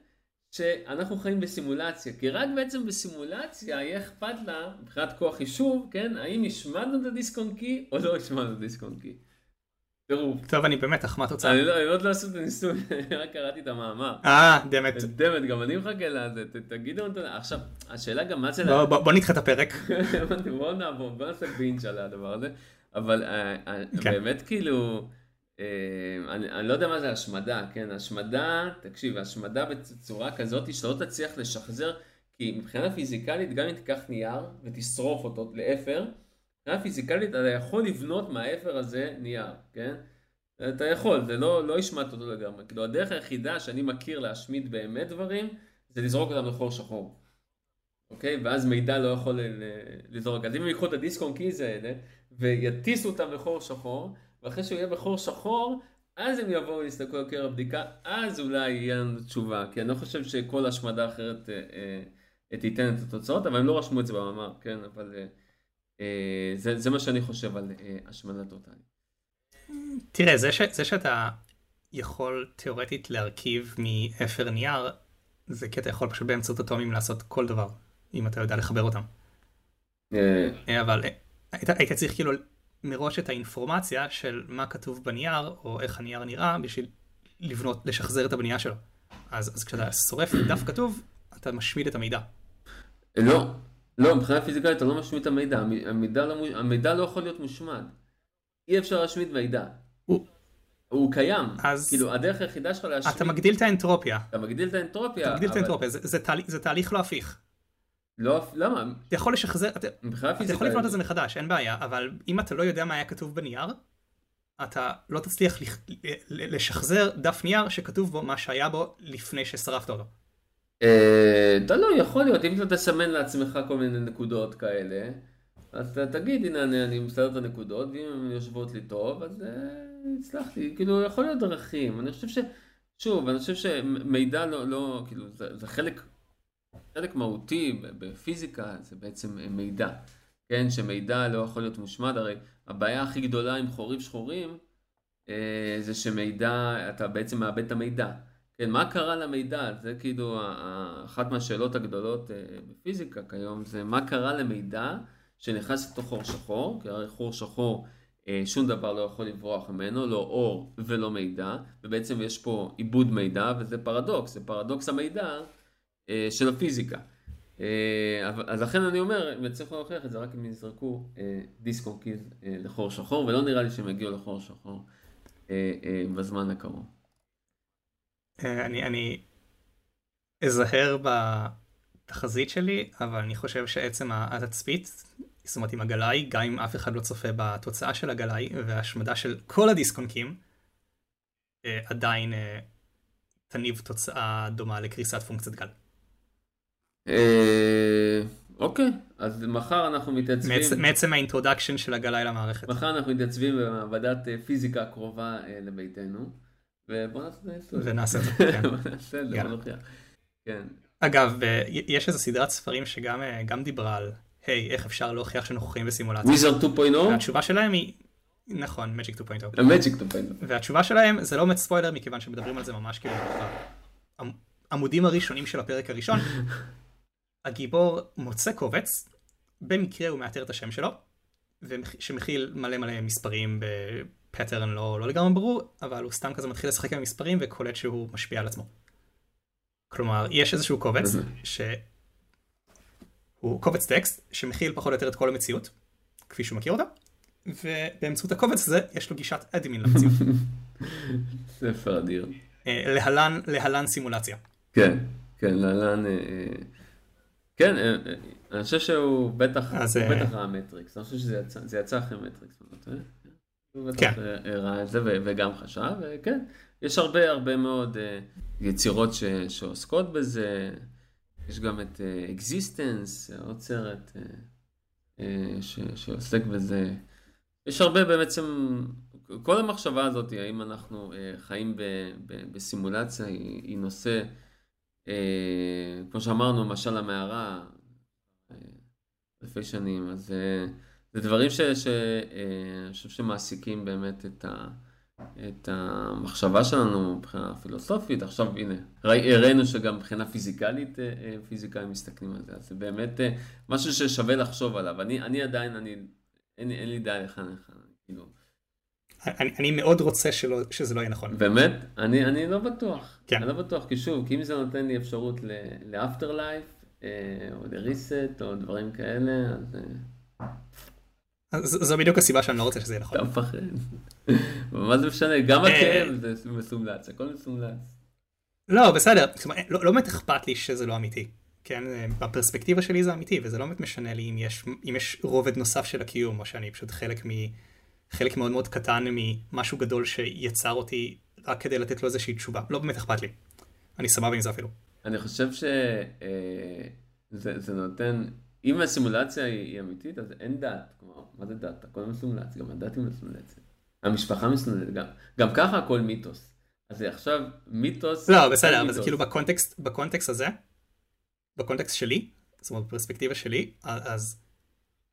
שאנחנו חיים בסימולציה, כי רק בעצם בסימולציה יהיה אכפת לה, מבחינת כוח חישוב, כן, האם השמדנו את הדיסק און קי או לא השמדנו את הדיסק און קי. טירוף. טוב, אני באמת, אך מה התוצאה? אני לא, עוד לא עשיתי את הניסוי, רק קראתי את המאמר. אה, דמת. דמת, גם אני מחכה לזה, תגידו, עכשיו, השאלה גם מה זה... בוא נדחה את הפרק. בוא נעבור, בוא נעשה בינץ' על הדבר הזה, אבל אה, אה, כן. באמת כאילו... אה, אני, אני לא יודע מה זה השמדה, כן? השמדה, תקשיב, השמדה בצורה כזאת שלא תצליח לשחזר, כי מבחינה פיזיקלית, גם אם תיקח נייר ותשרוף אותו לאפר, מבחינה פיזיקלית אתה יכול לבנות מהאפר הזה נייר, כן? אתה יכול, זה לא, לא השמדת אותו לגמרי. כאילו הדרך היחידה שאני מכיר להשמיד באמת דברים, זה לזרוק אותם לחור שחור. אוקיי? ואז מידע לא יכול לזרוק. אז אם הם ייקחו את הדיסקון קיז האלה ויטיסו אותם לחור שחור, ואחרי שהוא יהיה בחור שחור, אז הם יבואו ויסתכלו על קר הבדיקה, אז אולי יהיה לנו תשובה, כי אני לא חושב שכל השמדה אחרת אה, אה, תיתן את התוצאות, אבל הם לא רשמו את זה במאמר, כן, אבל אה, אה, זה, זה מה שאני חושב על אה, השמדה טוטאלית. תראה, זה, ש, זה שאתה יכול תיאורטית להרכיב מאפר נייר, זה כי אתה יכול פשוט באמצעות אטומים לעשות כל דבר, אם אתה יודע לחבר אותם. אה... אה אבל היית, היית צריך כאילו מראש את האינפורמציה של מה כתוב בנייר, או איך הנייר נראה, בשביל לבנות, לשחזר את הבנייה שלו. אז, אז כשאתה שורף דף כתוב, אתה משמיד את המידע. לא, לא, מבחינה פיזיקלית אתה לא משמיד את המידע, המידע לא, המידע לא יכול להיות מושמד. אי אפשר להשמיד מידע. הוא, הוא קיים, אז כאילו הדרך היחידה שלך להשמיד... אתה מגדיל את האנטרופיה. אתה מגדיל את האנטרופיה. אתה מגדיל אבל... את האנטרופיה, זה, זה, תהליך, זה תהליך לא הפיך. לא, למה? אתה יכול לשחזר, אתה, אתה יכול לבנות את זה מחדש, אין בעיה, אבל אם אתה לא יודע מה היה כתוב בנייר, אתה לא תצליח לשחזר דף נייר שכתוב בו מה שהיה בו לפני ששרפת אותו. אה, אתה לא, יכול להיות, אם אתה תסמן לעצמך כל מיני נקודות כאלה, אז תגיד, הנה אני, אני מסדר את הנקודות, ואם הן יושבות לי טוב, אז אה, הצלחתי, כאילו, יכול להיות דרכים. אני חושב ש... שוב, אני חושב שמידע לא, לא כאילו, זה, זה חלק חלק מהותי בפיזיקה זה בעצם מידע, כן? שמידע לא יכול להיות מושמד, הרי הבעיה הכי גדולה עם חורים שחורים אה, זה שמידע, אתה בעצם מאבד את המידע. כן, מה קרה למידע? זה כאילו אחת מהשאלות הגדולות בפיזיקה כיום, זה מה קרה למידע שנכנס לתוך חור שחור, כי הרי חור שחור שום דבר לא יכול לברוח ממנו, לא אור ולא מידע, ובעצם יש פה עיבוד מידע, וזה פרדוקס, זה פרדוקס המידע של הפיזיקה. אה, אז לכן אני אומר, יצליחו להוכיח את זה רק אם יזרקו אה, דיסק און קיז אה, לחור שחור, ולא נראה לי שהם יגיעו לחור שחור בזמן הקרוב. אני, אני אזהר בתחזית שלי, אבל אני חושב שעצם התצפית, זאת אומרת עם הגלאי, גם אם אף אחד לא צופה בתוצאה של הגלאי, והשמדה של כל הדיסקונקים, עדיין תניב תוצאה דומה לקריסת פונקציית גל. אה, אוקיי, אז מחר אנחנו מתייצבים... מעצם ה introduction של הגלאי למערכת. מחר אנחנו מתייצבים במעבדת אה, פיזיקה קרובה אה, לביתנו, ובוא נעשה את זה. ונעשה את זה, כן. כן. אגב, יש איזו סדרת ספרים שגם דיברה על, היי, איך אפשר להוכיח שאנחנו חיים בסימולציה. וויזרד 2.0? והתשובה שלהם היא... נכון, Magic 2.0. Magic 2.0. והתשובה שלהם זה לא באמת ספוילר מכיוון שמדברים על זה ממש כאילו עמודים הראשונים של הפרק הראשון, הגיבור מוצא קובץ, במקרה הוא מאתר את השם שלו, שמכיל מלא מלא מספרים בפטרן לא, לא לגמרי ברור, אבל הוא סתם כזה מתחיל לשחק עם המספרים וקולט שהוא משפיע על עצמו. כלומר, יש איזשהו קובץ שהוא קובץ טקסט שמכיל פחות או יותר את כל המציאות, כפי שהוא מכיר אותה, ובאמצעות הקובץ הזה יש לו גישת אדמין למציאות. ספר אדיר. אה, להלן, להלן סימולציה. כן, כן, להלן... כן, אה, אה, אני חושב שהוא בטח, הוא אה, בטח ראה מטריקס, אני חושב שזה יצא אחרי מטריקס. הוא בטח כן. ראה את זה וגם חשב, וכן, יש הרבה הרבה מאוד יצירות שעוסקות בזה, יש גם את אקזיסטנס, עוד סרט שעוסק בזה. יש הרבה בעצם, כל המחשבה הזאת, האם אנחנו חיים בסימולציה, היא נושא אה, כמו שאמרנו, למשל המערה, אה, אלפי שנים, אז אה, זה דברים שאני חושב שמעסיקים באמת את, ה, את המחשבה שלנו מבחינה פילוסופית. עכשיו הנה, הראינו שגם מבחינה פיזיקלית פיזיקאים מסתכלים על זה, אז זה באמת משהו ששווה לחשוב עליו. אני, אני עדיין, אני, אין, אין לי דעה לכאן לכאן, כאילו. אני, אני מאוד רוצה שלא, שזה לא יהיה נכון. באמת? אני, אני לא בטוח. כן. אני לא בטוח, כי שוב, כי אם זה נותן לי אפשרות לאפטר לייף, אה, או לריסט, או דברים כאלה, אז... אה, זו בדיוק הסיבה שאני לא רוצה שזה יהיה נכון. אתה מפחד. מה זה משנה? גם אה, הכאב זה מסומלץ, הכל מסומלץ. לא, בסדר. לא, לא באמת אכפת לי שזה לא אמיתי. כן, בפרספקטיבה שלי זה אמיתי, וזה לא באמת משנה לי אם יש, אם יש רובד נוסף של הקיום, או שאני פשוט חלק מ... חלק מאוד מאוד קטן ממשהו גדול שיצר אותי רק כדי לתת לו איזושהי תשובה. לא באמת אכפת לי. אני סבבה עם זה אפילו. אני חושב שזה אה, נותן, אם הסימולציה היא, אמיתית, אז אין דת. כלומר, מה זה דת? הכל מסומלץ, גם הדת היא מסומלצת. המשפחה מסומלצת, גם, גם ככה הכל מיתוס. אז עכשיו מיתוס. לא, בסדר, אבל זה כאילו בקונטקסט, בקונטקסט הזה, בקונטקסט שלי, זאת אומרת בפרספקטיבה שלי, אז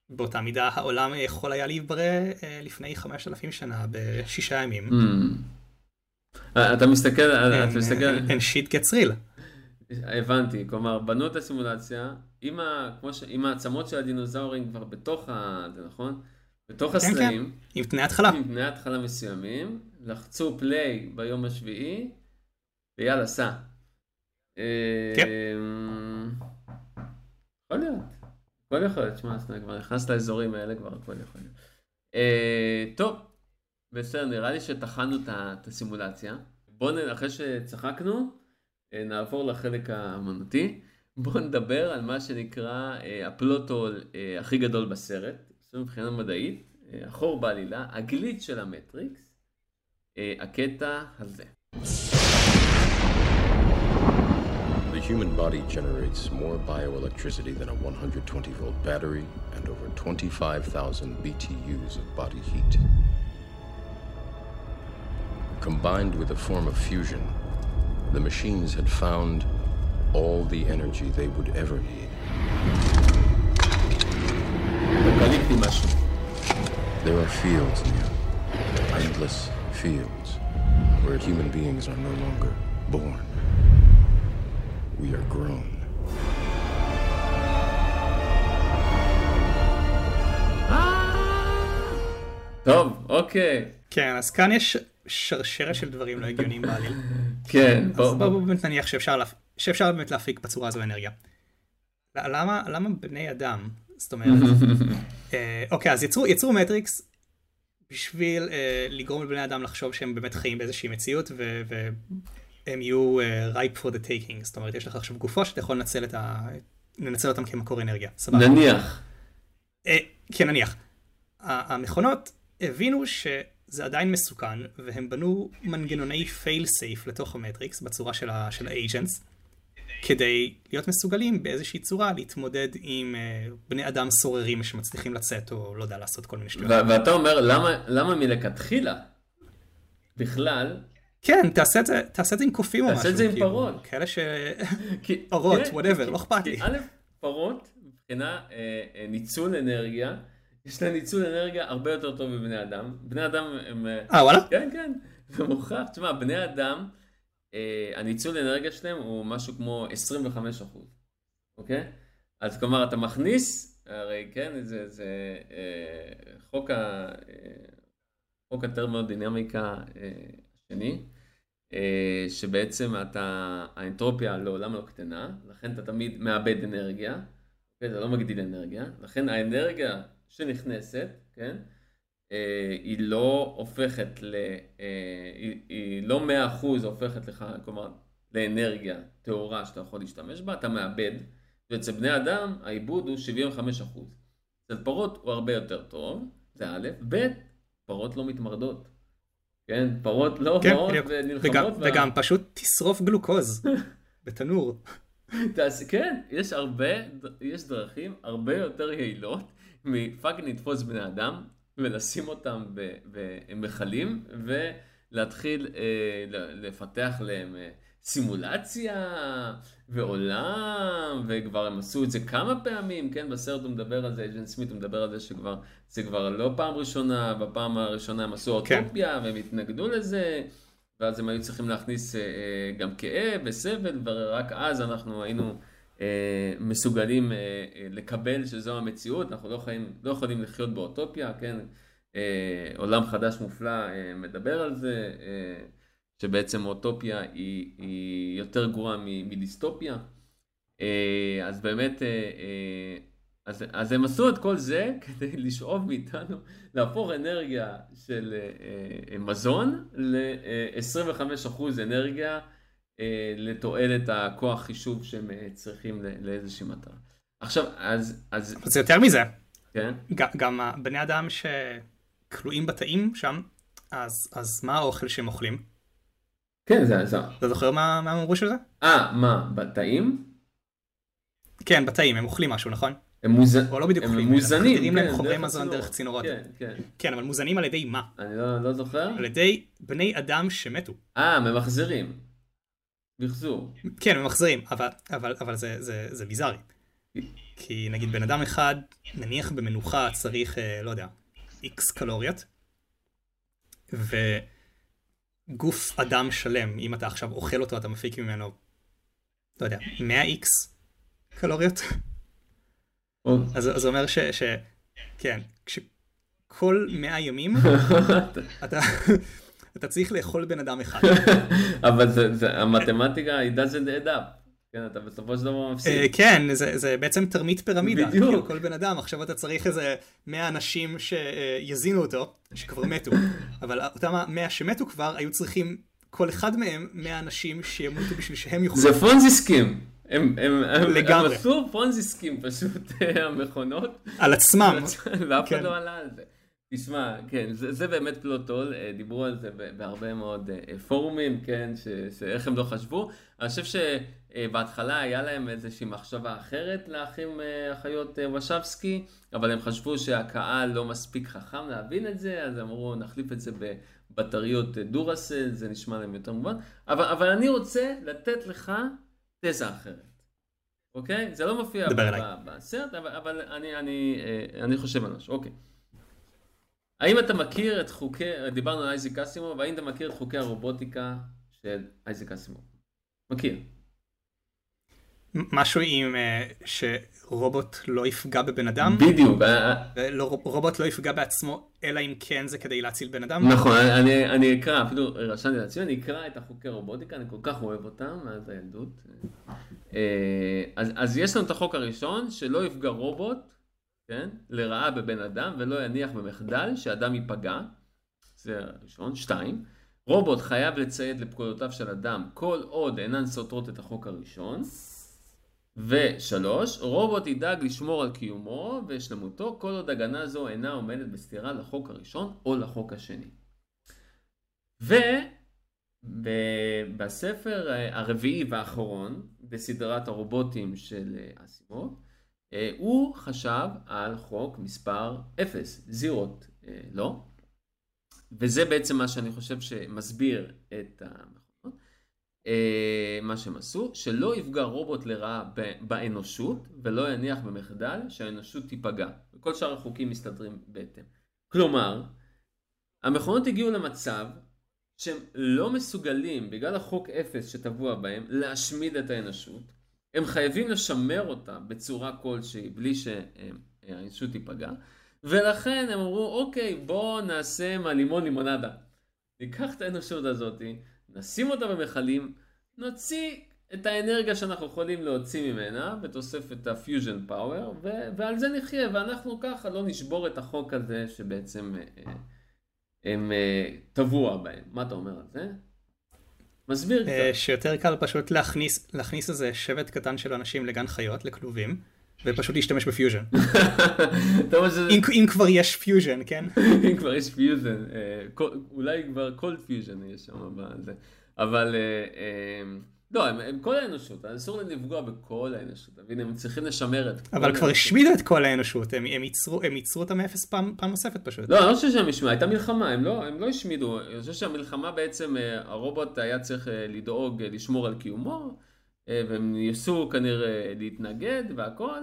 באותה מידה העולם יכול היה להיברא אה, לפני 5,000 שנה בשישה ימים. Hmm. אתה מסתכל, אתה מסתכל... And shit gets real. הבנתי, כלומר בנו את הסימולציה עם, עם העצמות של הדינוזאורים כבר בתוך ה... זה נכון? בתוך כן, הסלעים. כן, עם תנאי התחלה. עם תנאי התחלה מסוימים, לחצו פליי ביום השביעי, ויאללה, סע. כן. אמ, יכול להיות. הכל יכול להיות, שמע, אתה כבר נכנס לאזורים האלה, כבר הכל יכול להיות. אה, טוב, בסדר, נראה לי שטחנו את הסימולציה. בואו, אחרי שצחקנו, אה, נעבור לחלק האמנותי. בואו נדבר על מה שנקרא אה, הפלוטול הכי גדול בסרט, מבחינה מדעית, החור בעלילה, הגליץ' של המטריקס, הקטע הזה. The human body generates more bioelectricity than a 120 volt battery and over 25,000 BTUs of body heat. Combined with a form of fusion, the machines had found all the energy they would ever need. There are fields near, endless fields where human beings are no longer born. We are grown. טוב, אוקיי. כן, אז כאן יש שרשרת של דברים לא הגיוניים בעליל. כן, אז בוא, בואו בוא. באמת נניח שאפשר, להפ... שאפשר באמת להפיק בצורה הזו אנרגיה. למה, למה בני אדם, זאת אומרת, אה, אוקיי, אז יצרו, יצרו מטריקס בשביל אה, לגרום לבני אדם לחשוב שהם באמת חיים באיזושהי מציאות ו- והם יהיו אה, ripe for the taking, זאת אומרת, יש לך עכשיו גופו שאתה יכול לנצל, ה... לנצל אותם כמקור אנרגיה, סבבה. נניח. אה, כן, נניח. ה- המכונות הבינו שזה עדיין מסוכן, והם בנו מנגנוני fail safe לתוך המטריקס בצורה של ה- של ה agents, כדי להיות מסוגלים באיזושהי צורה להתמודד עם אה, בני אדם סוררים שמצליחים לצאת, או לא יודע, לעשות כל מיני שטויות. ואתה אומר, למה, למה מלכתחילה בכלל, כן, תעשה את זה, תעשה את זה עם קופים או משהו. תעשה את זה עם כאילו, פרות. כאלה ש... פרות, whatever, כי- לא אכפת לי. א', פרות, מבחינה אה, אה, ניצול אנרגיה, יש להם ניצול אנרגיה הרבה יותר טוב מבני אדם. בני אדם הם... אה, אה, וואלה? כן, כן, זה מוכרח. תשמע, בני אדם, אה, הניצול אנרגיה שלהם הוא משהו כמו 25 אחוז, אוקיי? אז כלומר, אתה מכניס, הרי כן, זה, זה אה, חוק, ה, אה, חוק התרמודינמיקה אה, השני, אה, שבעצם אתה, האנטרופיה לעולם לא קטנה, לכן אתה תמיד מאבד אנרגיה, כן, זה לא מגדיל אנרגיה, לכן האנרגיה שנכנסת, כן, אה, היא לא הופכת ל... אה, היא, היא לא מאה אחוז הופכת לך, כלומר, לאנרגיה טהורה שאתה יכול להשתמש בה, אתה מאבד, ואצל בני אדם העיבוד הוא 75 אחוז. אצל פרות הוא הרבה יותר טוב, זה א', ב', פרות לא מתמרדות. כן, פרות לא כן, באות. ונלחמות. וגם, בה. וגם פשוט תשרוף גלוקוז בתנור. תעש... כן, יש הרבה, יש דרכים הרבה יותר יעילות מפאקינג לתפוס בני אדם ולשים אותם במכלים ולהתחיל אה, לפתח להם אה, סימולציה ועולם, וכבר הם עשו את זה כמה פעמים, כן, בסרט הוא מדבר על זה, אג'ן סמית הוא מדבר על זה שכבר, זה כבר לא פעם ראשונה, בפעם הראשונה הם עשו כן. אוטופיה והם התנגדו לזה. ואז הם היו צריכים להכניס אה, גם כאב וסבל, ורק אז אנחנו היינו אה, מסוגלים אה, אה, לקבל שזו המציאות, אנחנו לא יכולים, לא יכולים לחיות באוטופיה, כן? אה, עולם חדש מופלא אה, מדבר על זה, שבעצם אוטופיה היא, היא יותר גרועה מדיסטופיה. אה, אז באמת, אה, אה, אז, אז הם עשו את כל זה כדי לשאוב מאיתנו, להפוך אנרגיה של מזון ל-25% אנרגיה לתועלת הכוח חישוב שהם צריכים לאיזושהי מטרה. עכשיו, אז, אז, זה יותר מזה, כן, גם, הבני אדם שכלואים בתאים שם, אז, אז מה האוכל שהם אוכלים? כן, זה, זה, אתה זוכר מה, מה הם אמרו של זה? אה, מה, בתאים? כן, בתאים, הם אוכלים משהו, נכון? הם מוזנים, או לא בדיוק הם אוכלים, מוזנים, מחדירים להם כן, חומרי מזון. דרך צינורות. כן, כן, כן, אבל מוזנים על ידי מה? אני לא, לא זוכר. על ידי בני אדם שמתו. אה, ממחזרים. מחזור. כן, הם מחזירים, אבל, אבל, אבל זה, זה, זה ביזארי. כי נגיד בן אדם אחד, נניח במנוחה צריך, אה, לא יודע, איקס קלוריות, וגוף אדם שלם, אם אתה עכשיו אוכל אותו, אתה מפיק ממנו, לא יודע, 100 איקס קלוריות. או, אז אז זה אומר ש... ש... כן, כשכל 100 ימים אתה, אתה צריך לאכול בן אדם אחד. אבל זה, זה, המתמטיקה, it doesn't add up. כן, אתה בסופו של דבר אה, מפסיד. כן, זה, זה בעצם תרמית פירמידה. בדיוק. כאילו, כל בן אדם, עכשיו אתה צריך איזה 100 אנשים שיזינו אותו, שכבר מתו, אבל אותם ה-100 שמתו כבר, היו צריכים, כל אחד מהם, 100 אנשים שימותו בשביל שהם יוכלו. זה פונזי סקים. הם, הם, הם, לגמרי. הם עשו פונזי סקים פשוט, המכונות. על עצמם. ואף אחד כן. לא עלה על זה. תשמע, כן, זה, זה באמת פלוטול, אה, דיברו על זה בהרבה מאוד אה, פורומים, כן, ש, שאיך הם לא חשבו. אני חושב שבהתחלה היה להם איזושהי מחשבה אחרת לאחים אה, אחיות אה, וושבסקי, אבל הם חשבו שהקהל לא מספיק חכם להבין את זה, אז אמרו נחליף את זה בבטריות אה, דורסל, זה נשמע להם יותר מובן. אבל, אבל אני רוצה לתת לך תזה אחרת. אוקיי? זה לא מופיע בסרט, אבל, אבל אני, אני, אה, אני חושב על משהו. אוקיי. האם אתה מכיר את חוקי, דיברנו על אייזיק אסימוב, האם אתה מכיר את חוקי הרובוטיקה של אייזיק אסימוב? מכיר. משהו עם אה, שרובוט לא יפגע בבן אדם? בדיוק. אה, ולא- רובוט לא יפגע בעצמו, אלא אם כן זה כדי להציל בן אדם? נכון, אני, אני אקרא, אפילו רשמתי לעצמי, אני אקרא את החוקי רובוטיקה, אני כל כך אוהב אותם מאז הילדות. אה, אז, אז יש לנו את החוק הראשון, שלא יפגע רובוט, כן, לרעה בבן אדם, ולא יניח במחדל שאדם ייפגע. זה הראשון. שתיים, רובוט חייב לציית לפקודותיו של אדם כל עוד אינן סותרות את החוק הראשון. ושלוש, רובוט ידאג לשמור על קיומו ושלמותו כל עוד הגנה זו אינה עומדת בסתירה לחוק הראשון או לחוק השני. ובספר הרביעי והאחרון בסדרת הרובוטים של אסימוב, אה, הוא חשב על חוק מספר 0, זירות, אה, לא? וזה בעצם מה שאני חושב שמסביר את המכונות. אה, מה שהם עשו, שלא יפגע רובוט לרעה באנושות ולא יניח במחדל שהאנושות תיפגע. וכל שאר החוקים מסתדרים בהתאם. כלומר, המכונות הגיעו למצב שהם לא מסוגלים, בגלל החוק אפס שטבוע בהם, להשמיד את האנושות. הם חייבים לשמר אותה בצורה כלשהי, בלי שהאנושות תיפגע. ולכן הם אמרו, אוקיי, בואו נעשה מהלימון לימונדה. ניקח את האנושות הזאת, נשים אותה במכלים, נוציא את האנרגיה שאנחנו יכולים להוציא ממנה, בתוספת ה-fusion power, ו- ועל זה נחיה, ואנחנו ככה לא נשבור את החוק הזה שבעצם אה, הם אה, טבוע בהם. מה אתה אומר על זה? מסביר אה, קצת. שיותר קל פשוט להכניס להכניס איזה שבט קטן של אנשים לגן חיות, לכלובים, ופשוט להשתמש בפיוז'ן. אם אם כבר יש פיוז'ן, כן? אם כבר יש פיוזן, אולי כבר כל פיוזן יש שם בזה, אבל אה, אה, לא, הם, הם כל האנושות, אסור להם לפגוע בכל האנושות, אתה מבין? הם צריכים לשמר את כל אבל כבר האנושות. השמידו את כל האנושות, הם הם ייצרו הם ייצרו אותה מאפס פעם פעם נוספת פשוט. לא, אני לא חושב שהם השמידו, הייתה מלחמה, הם לא, הם לא השמידו, אני חושב שהמלחמה בעצם, אה, הרובוט היה צריך אה, לדאוג, אה, לשמור על קיומו, והם ניסו כנראה להתנגד והכל,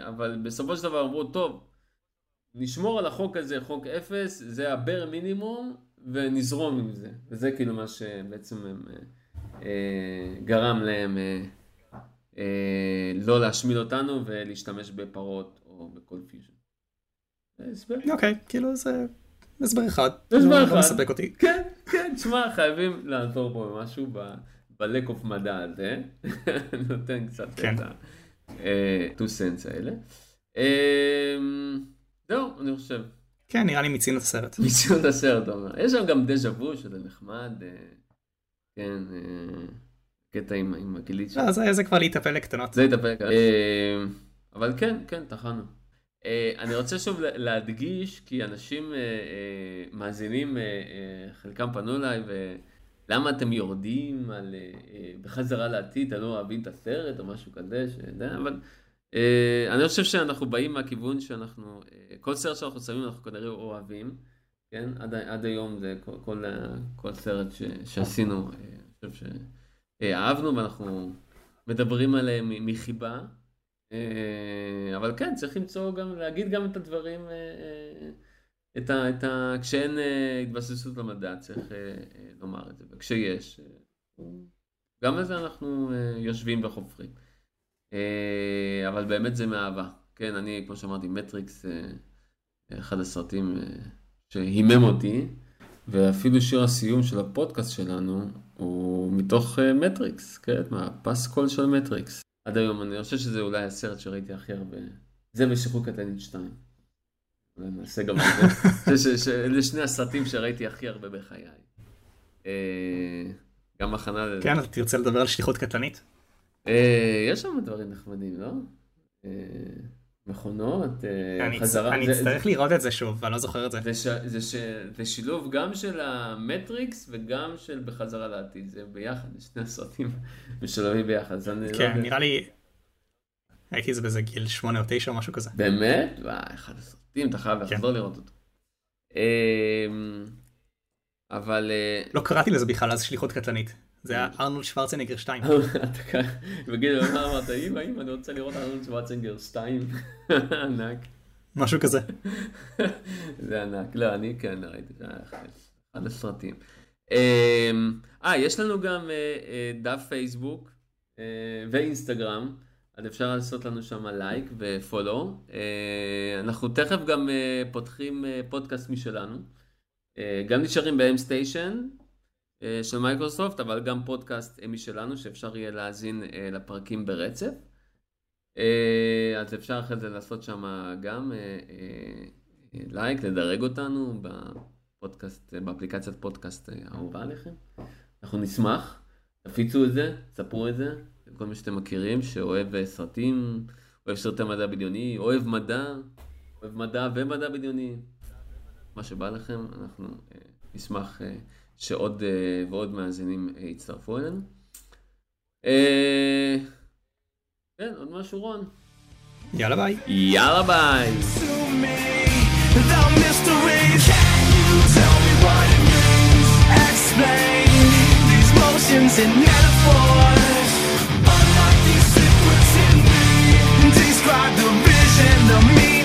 אבל בסופו של דבר אמרו, טוב, נשמור על החוק הזה, חוק אפס, זה ה bare minimum, ונזרום עם זה. וזה כאילו מה שבעצם הם, גרם להם אה, אה, לא להשמיד אותנו ולהשתמש בפרות או בכל פיוז'ן. אוקיי, כאילו זה הסבר אחד. הסבר לא- אחד. לא מספק אותי. כן, כן, תשמע, חייבים לעזור פה במשהו ב-lack of מדע הזה. נותן קצת כן. את ה-two cents האלה. אה, זהו, אני חושב. כן, נראה לי מיצינו את הסרט. מיצינו את הסרט, אתה אומר. יש שם גם דז'ה וו שזה נחמד. כן, אה, קטע עם עם הגילית לא, זה זה כבר להיטפל לקטנות. זה יתאפק. אה, אבל כן, כן, טחנו. אה, אני רוצה שוב לה- להדגיש, כי אנשים מאזינים, חלקם פנו אליי, ולמה אתם יורדים על בחזרה לעתיד, אתם לא אוהבים את הסרט או משהו כזה, שזה, אבל אני חושב שאנחנו באים מהכיוון שאנחנו, כל סרט שאנחנו שמים אנחנו כנראה אוהבים, כן? עד, עד היום זה כל, כל, כל סרט ש, שעשינו, אה, אני חושב שאהבנו ואנחנו מדברים עליהם מחיבה. אה, אבל כן, צריך למצוא גם, להגיד גם את הדברים, אה, אה, את ה, את ה, כשאין אה, התבססות למדע, צריך אה, אה, לומר את זה, וכשיש, אה, גם על זה אנחנו אה, יושבים וחופרים. אה, אבל באמת זה מאהבה. כן, אני, כמו שאמרתי, מטריקס, אה, אחד הסרטים אה, שהימם אותי, ואפילו שיר הסיום של הפודקאסט שלנו הוא מתוך אה, מטריקס, כן, מהפסקול של מטריקס. עד היום, אני חושב שזה אולי הסרט שראיתי הכי הרבה. זה ושחרור קטנית 2. אולי נעשה גם את זה. אלה שני הסרטים שראיתי הכי הרבה בחיי. אה, גם הכנה לזה. כן, אתה תרצה לדבר על שליחות קטלנית? אה, יש שם דברים נחמדים, לא? מכונות, אה, אני חזרה. אני אצטרך לראות את זה שוב, ואני לא זוכר את זה. זה, ש... זה, ש... זה שילוב גם של המטריקס וגם של בחזרה לעתיד, זה ביחד, שני הסרטים משולבים ביחד, אני לא כן. נראה לי... הייתי באיזה גיל 8 או 9 או משהו כזה. באמת? וואי, אחד הסרטים, אתה חייב כן. לחזור לראות אותו. אמ, אבל אה, לא קראתי לזה בכלל אז שליחות קטלנית. זה היה ארנולד שוורצנגר 2. אתה כאן, בגיל מה אמרת, אמא, אמא, אני רוצה לראות ארנולד שוואצנגר 2, ענק. משהו כזה. זה ענק. לא, אני כן ראיתי, זה היה אחד הסרטים. אמ, אה, יש לנו גם אה, אה, דף פייסבוק אה, ואינסטגרם, אז אפשר לעשות לנו שם לייק ו follow. אנחנו תכף גם פותחים פודקאסט משלנו. גם נשארים ב-M station של מייקרוסופט, אבל גם פודקאסט משלנו, שאפשר יהיה להאזין לפרקים ברצף. אז אפשר אחרי זה לעשות שם גם לייק, לדרג אותנו בפודקאסט, באפליקציית פודקאסט אהובה עליכם. אנחנו נשמח, תפיצו את זה, ספרו את זה, לכל מי שאתם מכירים, שאוהב סרטים, אוהב סרטי מדע בדיוני, אוהב מדע, אוהב מדע ומדע בדיוני. מה שבא לכם, אנחנו אה, נשמח אה, שעוד אה, ועוד מאזינים אה, יצטרפו אלינו. אה, כן, עוד משהו רון. יאללה ביי. יאללה ביי. and metaphors Describe the vision of me